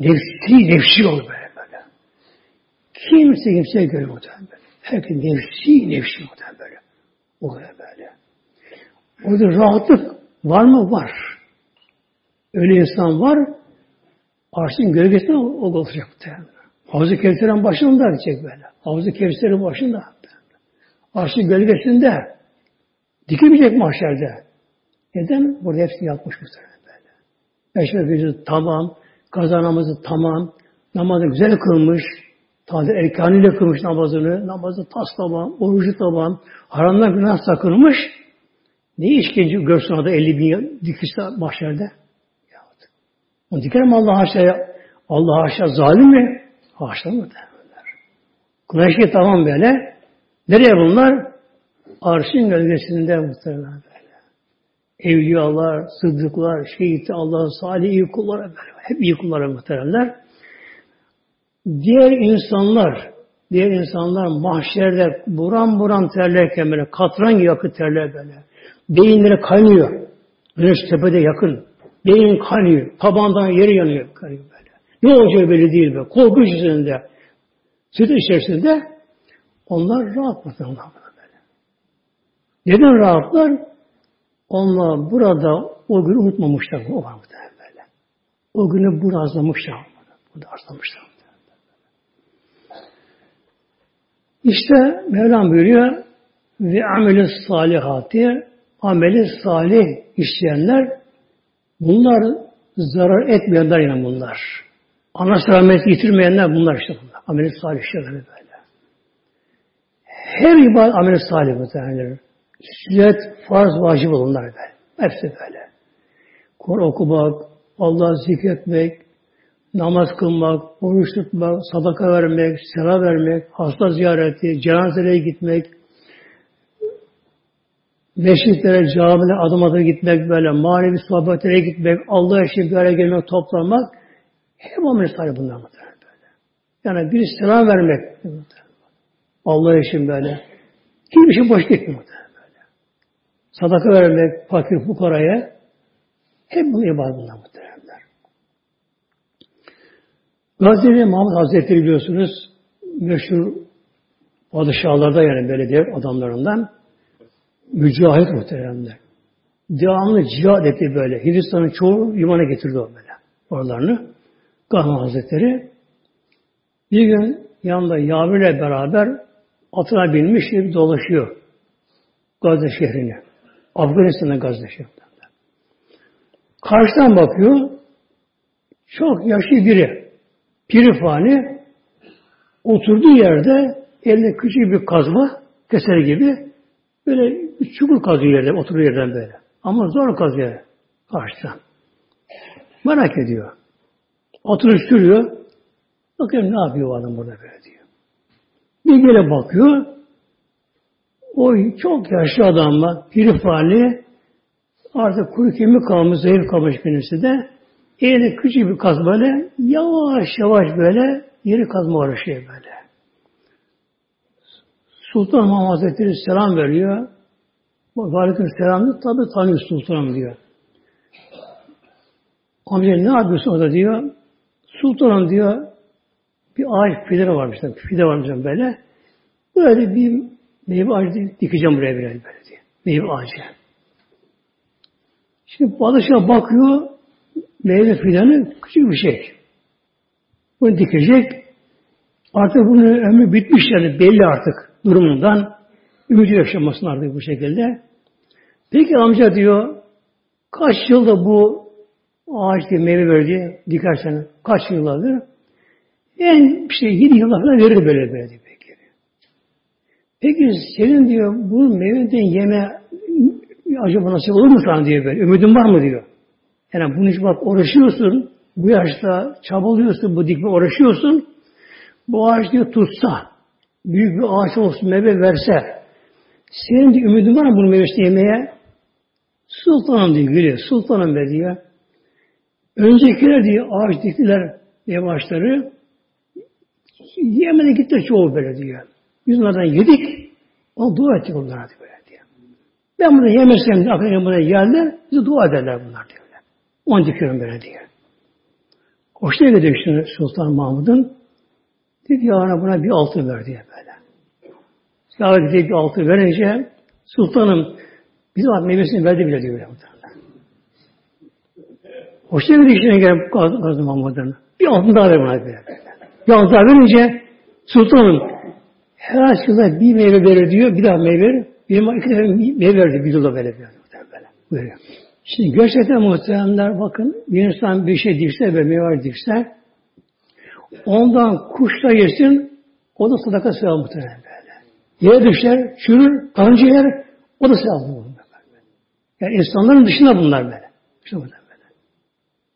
nefsi nefsi olur böyle böyle. Kimse kimseye görüyor muhtemelen böyle. Herkes nefsi nefsi muhtemelen böyle. O kadar böyle. Orada rahatlık var mı? Var. Öyle insan var, arşın gölgesinde o olacak muhtemelen. Havuz-ı Kevser'in başında diyecek böyle. Havuz-ı Kevser'in başında. Arşın gölgesinde dikilmeyecek mahşerde. Neden? Burada hepsini yapmış muhtemelen böyle. Gözü tamam, kaza namazı tamam, namazı güzel kılmış, taze erkanıyla kılmış namazını, namazı tas tamam, orucu tamam, haramdan günah sakınmış. Ne işkence görsün orada 50 bin dikişte mahşerde? Onu dikerim Allah haşa Allah haşa zalim mi? Haşa mı derler. Güneşi tamam böyle. Nereye bunlar? Arşın gölgesinde muhtemelen böyle. Evliyalar, sıddıklar, şehit, Allah'ın salih iyi kulları. Hep iyi kulları muhteremler. Diğer insanlar, diğer insanlar mahşerde buram buram terlerken böyle katran yakın terler böyle. Beyinleri kaynıyor. Güneş tepede yakın. Beyin kanıyor. Tabandan yeri yanıyor. Kanıyor böyle. Ne olacağı belli değil böyle. Korku içerisinde. Süt içerisinde onlar rahat muhtemelen böyle. Neden rahatlar? Onlar burada o günü unutmamışlar. O var muhtemelen böyle. O günü burada azlamışlar. Burada azlamışlar. İşte Mevlam buyuruyor ve ameli salihati ameli salih işleyenler bunlar zarar etmeyenler yine bunlar. Ana rahmet yitirmeyenler bunlar işte bunlar. Ameli salih işleyenler böyle. Her ibadet ameli salih muhtemelen. Sünnet, farz, vacip olanlar böyle. Hepsi böyle. Kur okumak, Allah'ı zikretmek, namaz kılmak, oruç tutmak, sadaka vermek, selam vermek, hasta ziyareti, cenazelere gitmek, meşriklere, camilere adım adım gitmek böyle, manevi sohbetlere gitmek, Allah için bir araya gelmek, toplanmak, hep amel sahibi bunlar muhtemelen böyle. Yani bir selam vermek, Allah için böyle. Hiçbir şey boş gitmiyor böyle. Sadaka vermek, fakir fukaraya, hep bunu ibadet bunlar muhtemelen. Gazze'de Muhammed Hazretleri biliyorsunuz meşhur padişahlarda yani belediye adamlarından mücahit muhteremler. Devamlı cihad etti böyle. Hindistan'ın çoğu imana getirdi o böyle. Oralarını. Gahman Hazretleri bir gün yanında Yavru'yla beraber atına binmiş bir dolaşıyor. Gazze şehrini. Afganistan'da Gazze şehrinde. Karşıdan bakıyor. Çok yaşlı biri. Pirifani oturduğu yerde elinde küçük bir kazma keser gibi böyle bir çukur kazıyor yerde, oturduğu yerden böyle. Ama zor kazıyor karşıdan. Merak ediyor. Oturuşturuyor. Bakayım ne yapıyor adam burada böyle diyor. Bir gele bakıyor. O çok yaşlı adamla pirifani artık kuru kemik kalmış, zayıf kalmış birisi de Eline küçük bir kazmayla yavaş yavaş böyle yeri kazma uğraşıyor böyle. Sultan Muhammed Hazretleri selam veriyor. Aleyküm selam diyor. Tabi tanıyor sultanım diyor. Amca ne yapıyorsun orada diyor. Sultanım diyor bir ağaç fide varmış. Fide varmış böyle. Böyle bir meyve ağacı dikeceğim buraya böyle, böyle diyor. Meyve ağacı. Şimdi padişah bakıyor meyve fidanı küçük bir şey. Bunu dikecek. Artık bunun ömrü bitmiş yani belli artık durumundan. Ümidi yaşamasın artık bu şekilde. Peki amca diyor kaç yılda bu ağaç diye meyve verdi dikersen kaç yıllardır? En işte yedi yıllar falan verir böyle böyle diyor peki. Senin diyor bu meyveden yeme acaba nasıl olur mu sana diyor böyle. Ümidin var mı diyor. Yani bunun için bak uğraşıyorsun, bu yaşta çabalıyorsun, bu dikme uğraşıyorsun. Bu ağaç diyor tutsa, büyük bir ağaç olsun, meyve verse, senin de ümidin var mı bunu meyvesini yemeye? Sultanım diyor, gülüyor. Sultanım be diyor. Öncekiler diyor, ağaç diktiler meyve ağaçları. Yemedi gitti çoğu böyle diyor. Biz onlardan yedik, ama dua ettik onlara diyor böyle diyor. Ben bunu yemesem de aklına buraya geldi, bize dua ederler bunlar diyor. Onu dikiyorum böyle diye. Hoşuna gidiyor işte Sultan Mahmud'un. Dedi ya buna bir altın ver diye böyle. Ya dedi bir altın verince Sultanım bize bak meyvesini verdi bile diyor. Hoşuna gidiyor işte gelen Mahmud'un. Bir altın daha ver buna böyle. Daha verince Sultanım her yılda bir meyve verir diyor. Bir daha meyve verir. Bir iki defa meyve verdi. Bir yılda böyle. böyle. Buyuruyor. Şimdi gerçekten muhteremler bakın bir insan bir şey dikse ve meyve dikse ondan kuş da yesin o da sadaka sevabı muhterem böyle. Yere düşer, çürür, kanca yer o da sevabı. Yani insanların dışında bunlar böyle. İşte böyle.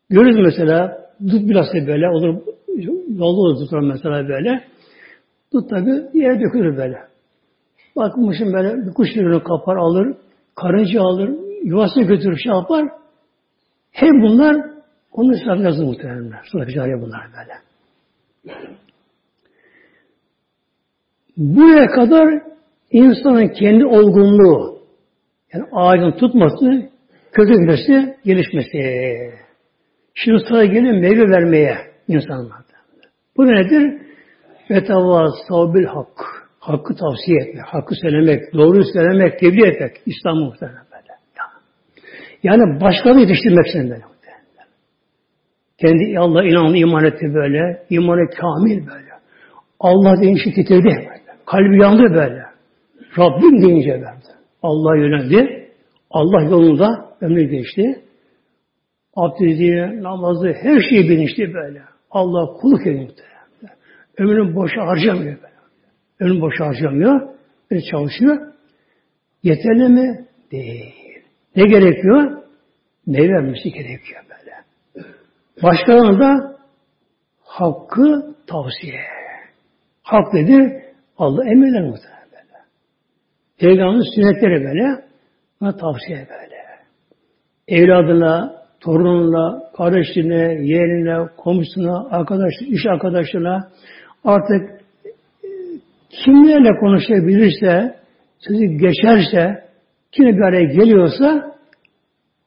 Görürüz mesela dut bilhassa böyle olur yolda olur tutar mesela böyle. Dut tabi yere dökülür böyle. Bakmışım böyle bir kuş ürünü kapar alır, karınca alır, yuvasına götürür şey yapar. Hem bunlar onun sıratı yazılı muhtemelen. Sıratı cariye bunlar böyle. Buraya kadar insanın kendi olgunluğu, yani ağacın tutması, kökülmesi, gelişmesi. Şimdi sıra geliyor meyve vermeye insanlar. Bu nedir? Vetava savbil hak. Hakkı tavsiye etmek, hakkı söylemek, doğruyu söylemek, tebliğ etmek. İslam muhtemelen böyle. Yani başkaları yetiştirmek için böyle. Kendi Allah inandı, iman etti böyle. İmanı kamil böyle. Allah deyince titredi böyle. Kalbi yandı böyle. Rabbim deyince verdi. Allah yöneldi. Allah yolunda ömrü geçti. Abdesti, namazı, her şeyi bilinçli böyle. Allah kulluk ediyor. Ömrünü boşa harcamıyor böyle. Ömrünü boşa harcamıyor. Böyle çalışıyor. Yeterli mi? Değil. Ne gerekiyor? Meyve vermesi gerekiyor böyle. Başkalarına da hakkı tavsiye. Hak nedir? Allah emirler muhtemelen böyle. Peygamberin sünnetleri böyle. Buna tavsiye böyle. Evladına, torununa, kardeşine, yeğenine, komşusuna, arkadaş, iş arkadaşına artık e, kimlerle konuşabilirse, sözü geçerse, kim bir araya geliyorsa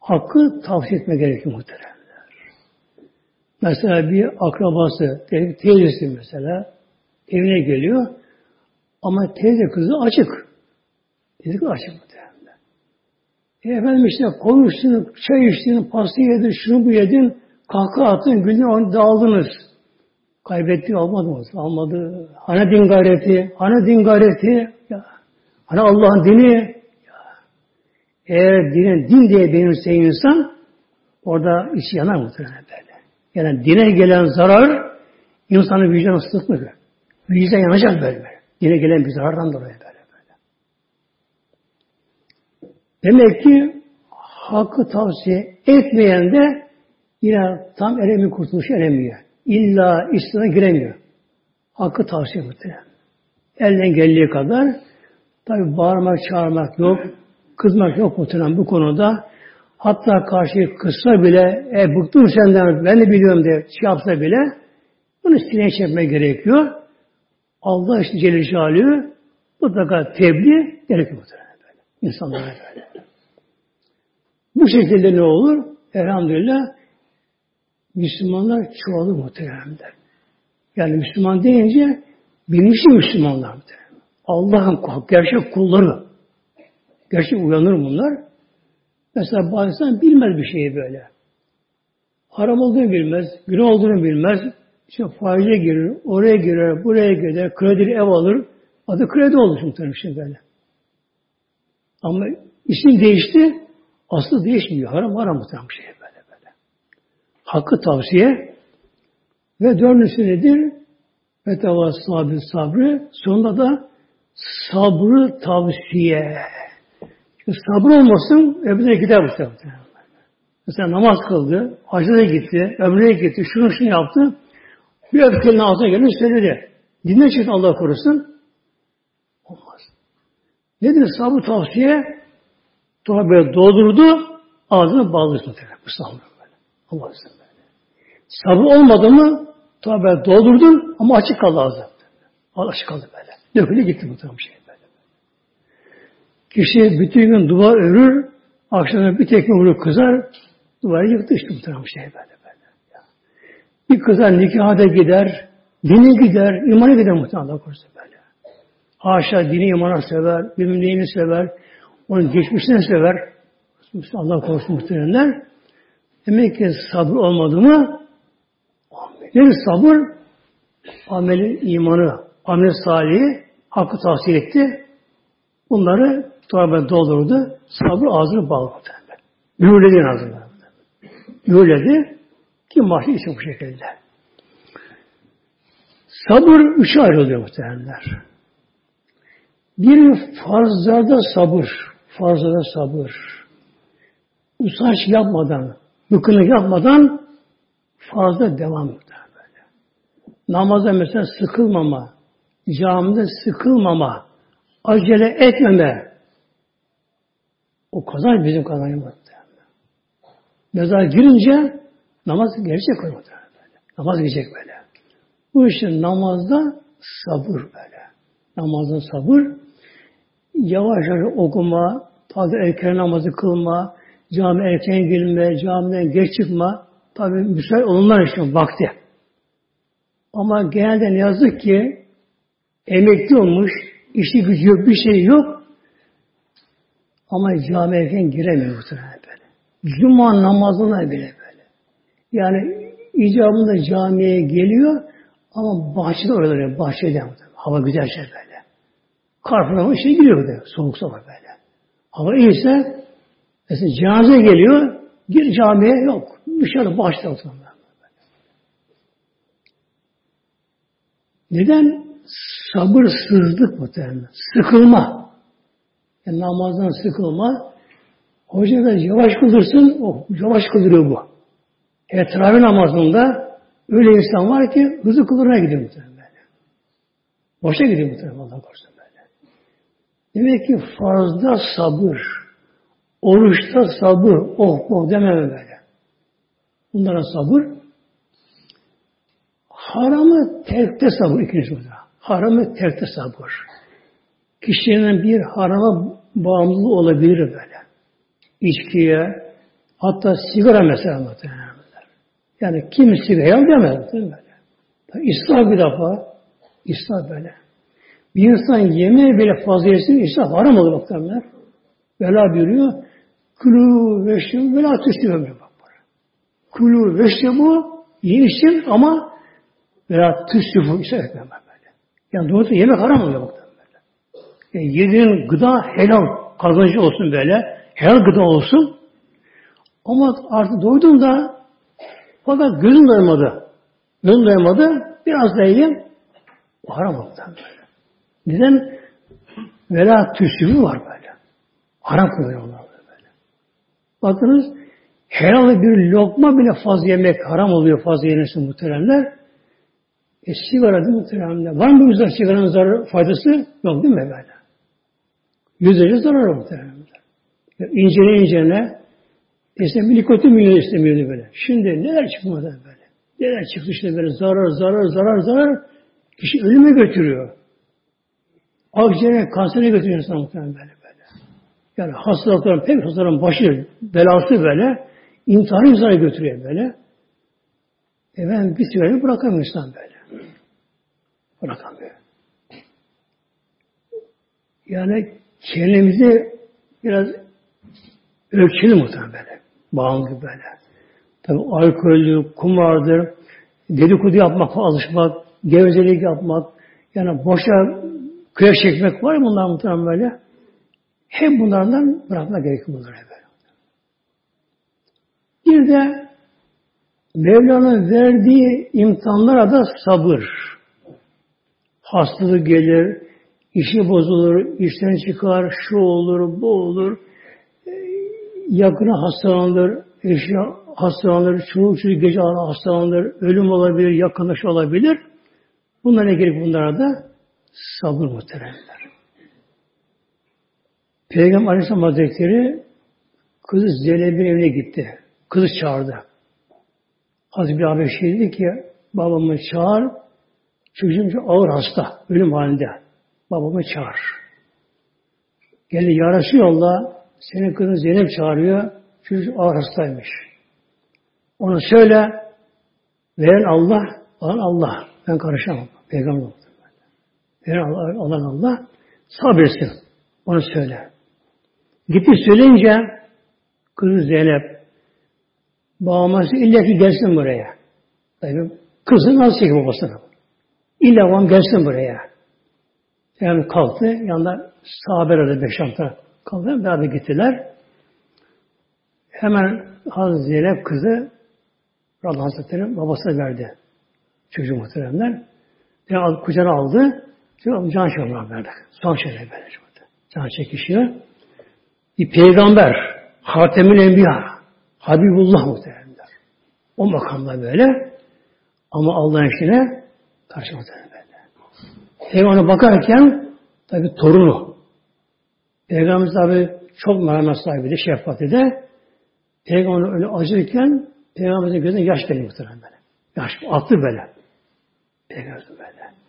hakkı tavsiye etme gerekiyor muhteremler. Mesela bir akrabası, teyzesi mesela evine geliyor ama teyze kızı açık. Teyze kızı açık muhteremler. Efendim işte konuştun, çay içtin, pasta yedin, şunu bu yedin, kahkaha attın, güldün, onu dağıldınız. Kaybetti, almadı mı? Almadı. Hani din gayreti, hani din gayreti, ya. hani Allah'ın dini, ya. eğer dinin din diye benimse insan, orada içi yanar muhtemelen böyle. Yani dine gelen zarar, insanın vicdanı sıkmıyor. Vicdan yanacak böyle. Dine gelen bir zarardan dolayı böyle. Demek ki hakkı tavsiye etmeyen de yine tam eremi kurtuluş eremiyor. İlla İslam'a giremiyor. Hakkı tavsiye muhtemelen. Elden geldiği kadar tabi bağırmak, çağırmak yok, kızmak yok muhtemelen bu konuda. Hatta karşı kızsa bile, e bıktım senden, ben de biliyorum diye şey yapsa bile, bunu sineye çekmek gerekiyor. Allah işte Celle Celaluhu mutlaka tebliğ gerekiyor muhtemelen. İnsanlara böyle. Bu şekilde ne olur? Elhamdülillah Müslümanlar çoğalır muhteremler. Yani Müslüman deyince bilinçli Müslümanlar muhterem. Allah'ın gerçek kulları. Gerçek uyanır bunlar. Mesela bazı insan bilmez bir şeyi böyle. Haram olduğunu bilmez, günah olduğunu bilmez. İşte faize girer, oraya girer, buraya gider, kredi ev alır. Adı kredi olur muhtemelen şey böyle. Ama isim değişti, Aslı değişmiyor. Haram haram muhtemelen bir şey böyle böyle. Hakkı tavsiye ve dördüncüsü nedir? Ve teva sabrı sabrı. Sonunda da sabrı tavsiye. Çünkü sabır olmasın öbürüne gider bu sefer. Mesela namaz kıldı, hacına gitti, ömreye gitti, şunu şunu yaptı. Bir öfkenin ağzına geldi söyledi. Dinle çıktı Allah korusun. Nedir sabır tavsiye? Sonra böyle doldurdu, ağzını bağladı muhtemelen. Mustafa böyle. Allah böyle. Sabır olmadı mı, sonra böyle doldurdun ama açık kaldı ağzı. Açık kaldı böyle. Dökülü gitti muhtemelen şey böyle. Kişi bütün gün dua örür, akşamda bir tekme vurur kızar, duvarı yıktı işte muhtemelen şey böyle böyle. Bir kızar nikahda gider, dini gider, imanı gider muhtemelen Allah korusun. Haşa dini imana sever, bilmem sever, onun geçmişini sever. Allah korusun muhtemelenler. Demek ki sabır olmadı mı nedir sabır? Amelin imanı, amel salihi hakkı tahsil etti. Bunları torba doldurdu. Sabır ağzını bağladı. Mühürledi ağzını. Mühürledi ki mahşi için bu şekilde. Sabır üçe ayrılıyor muhtemelenler. Bir farzlarda sabır. Fazla sabır. Usanç yapmadan, bıkınlık yapmadan fazla devam eder böyle. Namazda mesela sıkılmama, camide sıkılmama, acele etmeme. O kazanç bizim kazancımız. Mezar girince namaz gelecek. Böyle. Namaz gelecek böyle. Bu için namazda sabır böyle. Namazda sabır. Yavaş yavaş okuma, tabi erken namazı kılma, cami erken girme, camiden geç çıkma. Tabi müsait olunlar için vakti. Ama genelde ne yazık ki emekli olmuş, işi gücü yok, bir şey yok. Ama cami erken giremiyor muhtemelen böyle. Cuma namazına bile böyle. Yani icabında camiye geliyor ama bahçede orada bahçede hava güzel şey böyle. Karpına şey giriyor böyle. Soğuk soğuk böyle. Hava iyiyse mesela cenaze geliyor gir camiye yok. Dışarı bahçede oturuyor. Neden? Sabırsızlık muhtemelen. Sıkılma. Yani namazdan sıkılma. Hoca da yavaş kılırsın, o yavaş kıldırıyor bu. Teravih namazında öyle insan var ki hızlı kılırına gidiyor muhtemelen böyle. Boşa gidiyor muhtemelen Allah korusun. Demek ki farzda sabır, oruçta sabır, oh oh dememe böyle. Bunlara sabır. Haramı terkte sabır ikinci burada. Haramı terkte sabır. Kişinin bir harama bağımlı olabilir böyle. İçkiye, hatta sigara mesela muhtemelen. Yani kim sigara demez değil? İsraf bir defa, israf böyle. Bir insan yemeği bile fazla yesin, israf haram olur muhtemelen. Vela buyuruyor, kulu veşrebu vela tüsüyor bak böyle. Kulu veşrebu, yiyin için ama vela tüsüfü israf etmem böyle. Yani doğrusu yemek haram oluyor böyle. Yani yediğin gıda helal kazancı olsun böyle, helal gıda olsun. Ama artık doyduğunda fakat gözüm doymadı. Gözüm doymadı. Biraz da yiyeyim. O haram oldu. Neden? Vela tüsümü var böyle. Haram kılıyor onlar böyle. Bakınız helal bir lokma bile fazla yemek haram oluyor fazla yenirse muhteremler. E sigara değil muhteremler. Var mı yüzden sigaranın zararı, faydası? Yok değil mi böyle? Yüzlerce zararı muhteremler. İncele incele İstemiyor, nikotin bile istemiyordu böyle. Şimdi neler çıktı böyle? Neler çıktı işte böyle zarar, zarar, zarar, zarar. Kişi ölüme götürüyor. Akciğerine, kansere götürüyor insan muhtemelen böyle böyle. Yani hastalıkların, pek hastaların başı, belası böyle, intiharı insana götürüyor böyle. E ben bir sigarayı bırakamıyor insan böyle. Bırakamıyor. Yani kendimizi biraz ölçülü muhtemelen böyle bağımlı böyle. Tabi alkoldür, kumardır, dedikodu yapmak, alışmak, gevezelik yapmak, yani boşa kıyak çekmek var ya bunlar muhtemelen böyle. Hep bunlardan bırakmak gerekiyor bunları böyle. Bir de Mevla'nın verdiği imtihanlara da sabır. Hastalık gelir, işi bozulur, işten çıkar, şu olur, bu olur yakını hastalanır, eşi hastalanır, çoğu çocuk gece hastalanır, ölüm olabilir, yakınlaş olabilir. Bunlar ne gerek bunlara da? Sabır muhteremler. Peygamber Aleyhisselam Hazretleri kızı Zeynep'in evine gitti. Kızı çağırdı. Hazreti bir abi şey dedi ki babamı çağır çocuğum ağır hasta. Ölüm halinde. Babamı çağır. Geldi yarası yolla senin kızın Zeynep çağırıyor. Çocuk ağır hastaymış. Onu söyle. Veren Allah, alan Allah. Ben karışamam. Peygamber. Veren Allah, alan Allah. Sabretsin. Onu söyle. Gitti söyleyince kızı Zeynep babası illa ki gelsin buraya. Tabii kızı nasıl çekiyor babasına? İlla babam gelsin buraya. Yani kalktı. Yanında sahabe aradı beş altı kaldı. Beraber gittiler. Hemen Hazreti Zeynep kızı Allah Hazretleri babasına verdi. Çocuğu muhteremler. Yani kucağına aldı. Şimdi can çekmiyor verdi. Son şeyler böyle. Can çekişiyor. Bir peygamber, Hatemül Enbiya, Habibullah muhteremler. O makamda böyle. Ama Allah'ın işine karşı muhterem böyle. Ona bakarken tabi torunu Peygamberimiz tabi çok merhamet sahibi de şefkati de Peygamber öyle acırken Peygamberin gözüne yaş geliyor muhtemelen böyle. Yaş attı böyle. Peygamber böyle.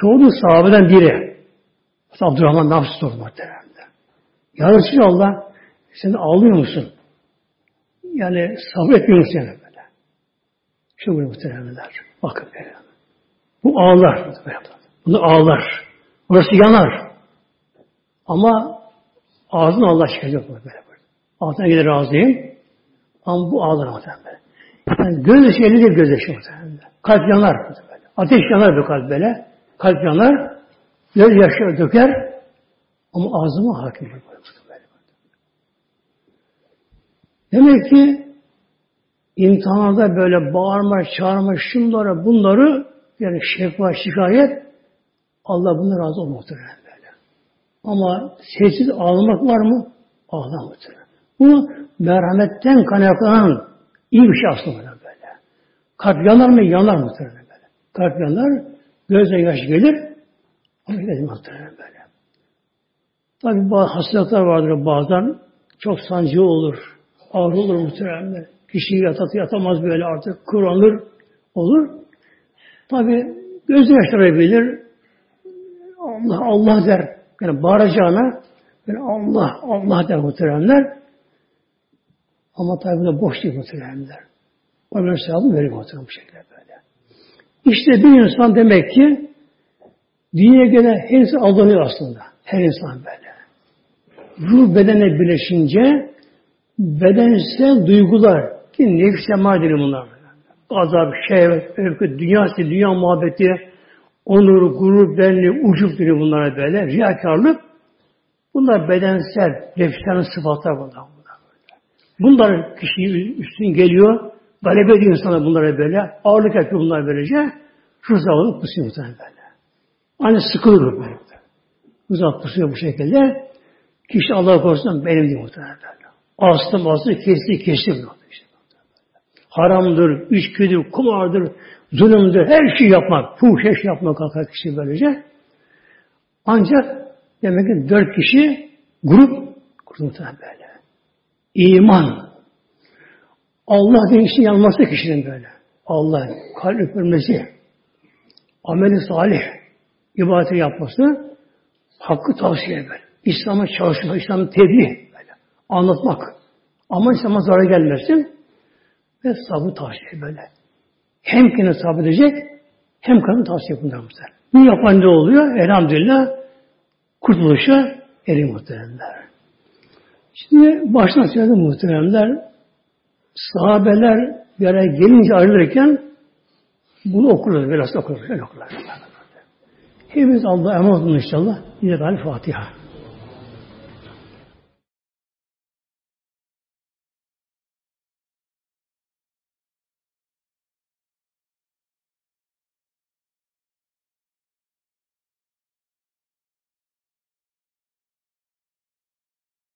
Sordu sahabeden biri. Abdurrahman Nafs sordu muhtemelen. Ya Allah sen ağlıyor musun? Yani sabretmiyor musun yani böyle? Şu böyle muhteremler. Bakın böyle. Bu ağlar. Bunu ağlar. Burası yanar. Ama ağzına Allah çıkacak böyle. böyle. Ağzına gelir razıyım. Ama bu ağlar muhtemelen. Yani göz yaşı elidir göz yaşı muhtemelen. Kalp yanar. Böyle. Ateş yanar bu kalp böyle. Kalp yanar. Göz yaşı döker. Ama ağzıma hakim böyle. Demek ki imtihanlarda böyle bağırma, çağırma, şunları, bunları yani şekva, şikayet Allah bundan razı olmaktır böyle. Ama sessiz ağlamak var mı? Ağlamaktır. Bu merhametten kaynaklanan iyi bir şey aslında böyle. Kalp yanar mı? Yanar mı? Böyle. Kalp yanar, gözden yaş gelir, ama gelir böyle. Tabi bazı hastalıklar vardır bazen, çok sancı olur, ağır olur muhtemelen. Kişi yatat, yatamaz böyle artık, kıranır, olur. Tabi göz yaşarabilir, Allah Allah der. Yani bağıracağına yani Allah Allah der muhteremler. Ama tabi buna boş değil muhteremler. O sevabı verir muhterem bu şekilde. İşte bir insan demek ki dünyaya gelen her insan aldanıyor aslında. Her insan böyle. Ruh bedene birleşince bedensel duygular ki nefis semadir bunlar. Azap, şehvet, öfke, dünya, dünya muhabbeti, onur, gurur, benli, ucup dönüyor bunlara böyle. Riyakarlık. Bunlar bedensel, nefislerin sıfatlar bunlar. Bunlar kişi üstün geliyor. Galebe ediyor insana bunlara böyle. Ağırlık yapıyor bunlar böylece. Rıza olup kusuyor muhtemelen böyle. Aynı sıkılır böyle. Rıza kusuyor bu şekilde. Kişi Allah korusun benim diyor muhtemelen böyle. Astım astım kesti kesti. Işte. Haramdır, içkidir, kumardır, zulümdür, her şey yapmak, fuhşeş yapmak kalkar kişi böylece. Ancak demek ki dört kişi grup kurulmuş böyle. İman. Allah diye işin yanması kişinin böyle. Allah kalp öpülmesi, ameli salih, ibadeti yapması, hakkı tavsiye böyle. İslam'a çalışmak, İslam'ı tebliğ böyle. Anlatmak. Ama İslam'a zarar gelmesin ve sabrı tavsiye böyle. Hem kendini sabredecek hem kadın tavsiye muhtemelen. Bu yapan ne oluyor? Elhamdülillah kurtuluşa eri muhteremler. Şimdi baştan söyledim muhteremler. Sahabeler bir araya gelince ayrılırken bunu okurlar. Velhasıl okurlar. Öyle okurlar. Hepimiz Allah'a emanet olun inşallah. Yine Fatiha.